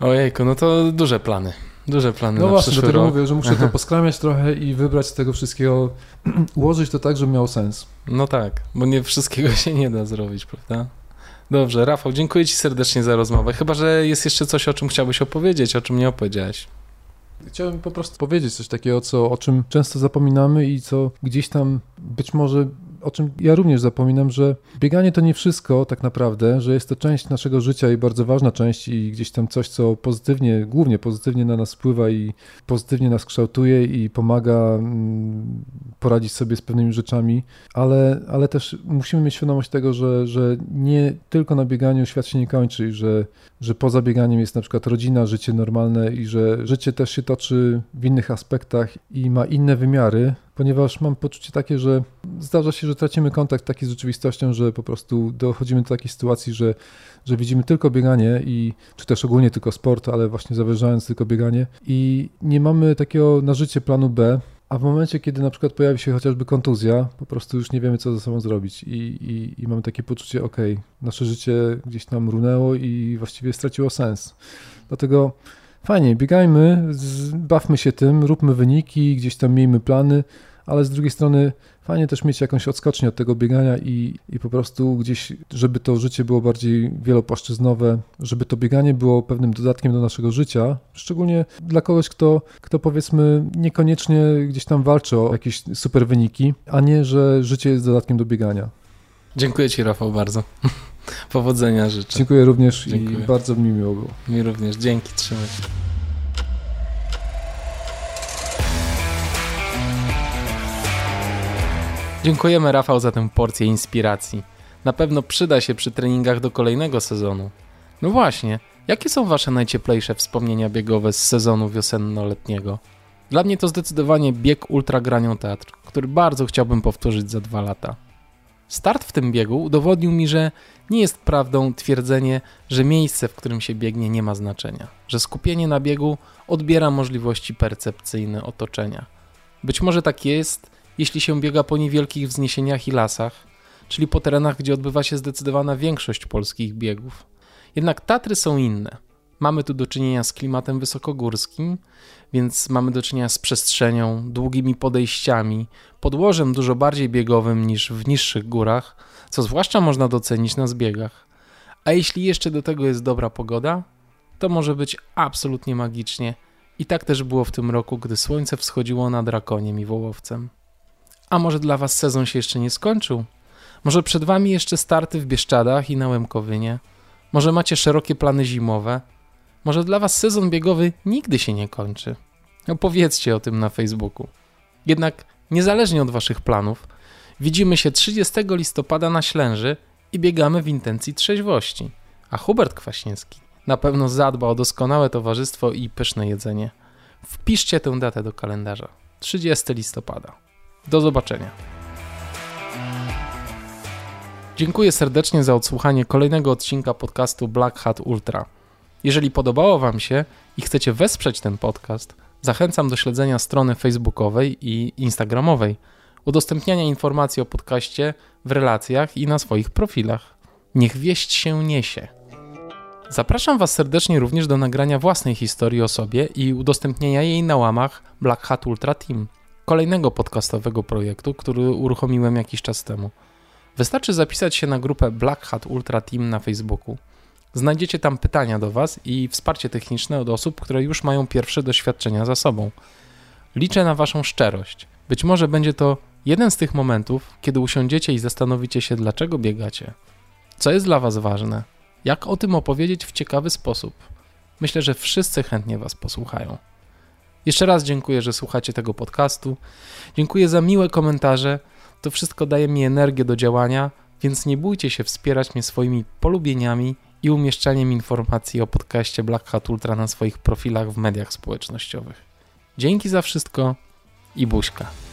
Ojejku, no to duże plany. Duże plany No na właśnie, dlatego mówię, że muszę to poskramiać trochę i wybrać z tego wszystkiego, ułożyć to tak, żeby miało sens. No tak, bo nie wszystkiego się nie da zrobić, prawda? Dobrze, Rafał, dziękuję Ci serdecznie za rozmowę. Chyba, że jest jeszcze coś, o czym chciałbyś opowiedzieć, o czym nie opowiedziałeś. Chciałbym po prostu powiedzieć coś takiego, co, o czym często zapominamy i co gdzieś tam być może o czym ja również zapominam, że bieganie to nie wszystko tak naprawdę, że jest to część naszego życia i bardzo ważna część i gdzieś tam coś, co pozytywnie, głównie pozytywnie na nas wpływa i pozytywnie nas kształtuje i pomaga mm, poradzić sobie z pewnymi rzeczami, ale, ale też musimy mieć świadomość tego, że, że nie tylko na bieganiu świat się nie kończy i że, że poza bieganiem jest na przykład rodzina, życie normalne i że życie też się toczy w innych aspektach i ma inne wymiary, ponieważ mam poczucie takie, że zdarza się, że tracimy kontakt taki z rzeczywistością, że po prostu dochodzimy do takiej sytuacji, że, że widzimy tylko bieganie i czy też ogólnie tylko sport, ale właśnie zawężając tylko bieganie. I nie mamy takiego na życie planu B, a w momencie, kiedy na przykład pojawi się chociażby kontuzja, po prostu już nie wiemy, co ze sobą zrobić. I, i, i mamy takie poczucie, ok, nasze życie gdzieś tam runęło i właściwie straciło sens. Dlatego fajnie, biegajmy, bawmy się tym, róbmy wyniki, gdzieś tam miejmy plany, ale z drugiej strony fajnie też mieć jakąś odskocznię od tego biegania i, i po prostu gdzieś, żeby to życie było bardziej wielopłaszczyznowe, żeby to bieganie było pewnym dodatkiem do naszego życia, szczególnie dla kogoś, kto, kto powiedzmy niekoniecznie gdzieś tam walczy o jakieś super wyniki, a nie, że życie jest dodatkiem do biegania. Dziękuję Ci Rafał bardzo. Powodzenia życzę. Dziękuję również Dziękuję. i bardzo mi miło było. Mi również. Dzięki, trzymaj się. Dziękujemy Rafał za tę porcję inspiracji. Na pewno przyda się przy treningach do kolejnego sezonu. No właśnie, jakie są wasze najcieplejsze wspomnienia biegowe z sezonu wiosenno-letniego? Dla mnie to zdecydowanie bieg Ultra Granią Teatr, który bardzo chciałbym powtórzyć za dwa lata. Start w tym biegu udowodnił mi, że nie jest prawdą twierdzenie, że miejsce, w którym się biegnie, nie ma znaczenia, że skupienie na biegu odbiera możliwości percepcyjne otoczenia. Być może tak jest, jeśli się biega po niewielkich wzniesieniach i lasach, czyli po terenach, gdzie odbywa się zdecydowana większość polskich biegów. Jednak Tatry są inne. Mamy tu do czynienia z klimatem wysokogórskim, więc mamy do czynienia z przestrzenią, długimi podejściami, podłożem dużo bardziej biegowym niż w niższych górach, co zwłaszcza można docenić na zbiegach. A jeśli jeszcze do tego jest dobra pogoda, to może być absolutnie magicznie. I tak też było w tym roku, gdy słońce wschodziło nad Rakoniem i Wołowcem. A może dla Was sezon się jeszcze nie skończył? Może przed Wami jeszcze starty w Bieszczadach i na Łemkowynie? Może macie szerokie plany zimowe? Może dla Was sezon biegowy nigdy się nie kończy? Opowiedzcie o tym na Facebooku. Jednak niezależnie od Waszych planów, widzimy się 30 listopada na Ślęży i biegamy w intencji trzeźwości. A Hubert Kwaśniewski na pewno zadba o doskonałe towarzystwo i pyszne jedzenie. Wpiszcie tę datę do kalendarza. 30 listopada. Do zobaczenia. Dziękuję serdecznie za odsłuchanie kolejnego odcinka podcastu Black Hat Ultra. Jeżeli podobało Wam się i chcecie wesprzeć ten podcast, zachęcam do śledzenia strony facebookowej i instagramowej, udostępniania informacji o podcaście w relacjach i na swoich profilach. Niech wieść się niesie. Zapraszam Was serdecznie również do nagrania własnej historii o sobie i udostępnienia jej na łamach Black Hat Ultra Team, kolejnego podcastowego projektu, który uruchomiłem jakiś czas temu. Wystarczy zapisać się na grupę Black Hat Ultra Team na Facebooku. Znajdziecie tam pytania do Was i wsparcie techniczne od osób, które już mają pierwsze doświadczenia za sobą. Liczę na Waszą szczerość. Być może będzie to jeden z tych momentów, kiedy usiądziecie i zastanowicie się, dlaczego biegacie. Co jest dla Was ważne? Jak o tym opowiedzieć w ciekawy sposób? Myślę, że wszyscy chętnie Was posłuchają. Jeszcze raz dziękuję, że słuchacie tego podcastu. Dziękuję za miłe komentarze. To wszystko daje mi energię do działania, więc nie bójcie się wspierać mnie swoimi polubieniami i umieszczaniem informacji o podcaście Black Hat Ultra na swoich profilach w mediach społecznościowych. Dzięki za wszystko i buźka.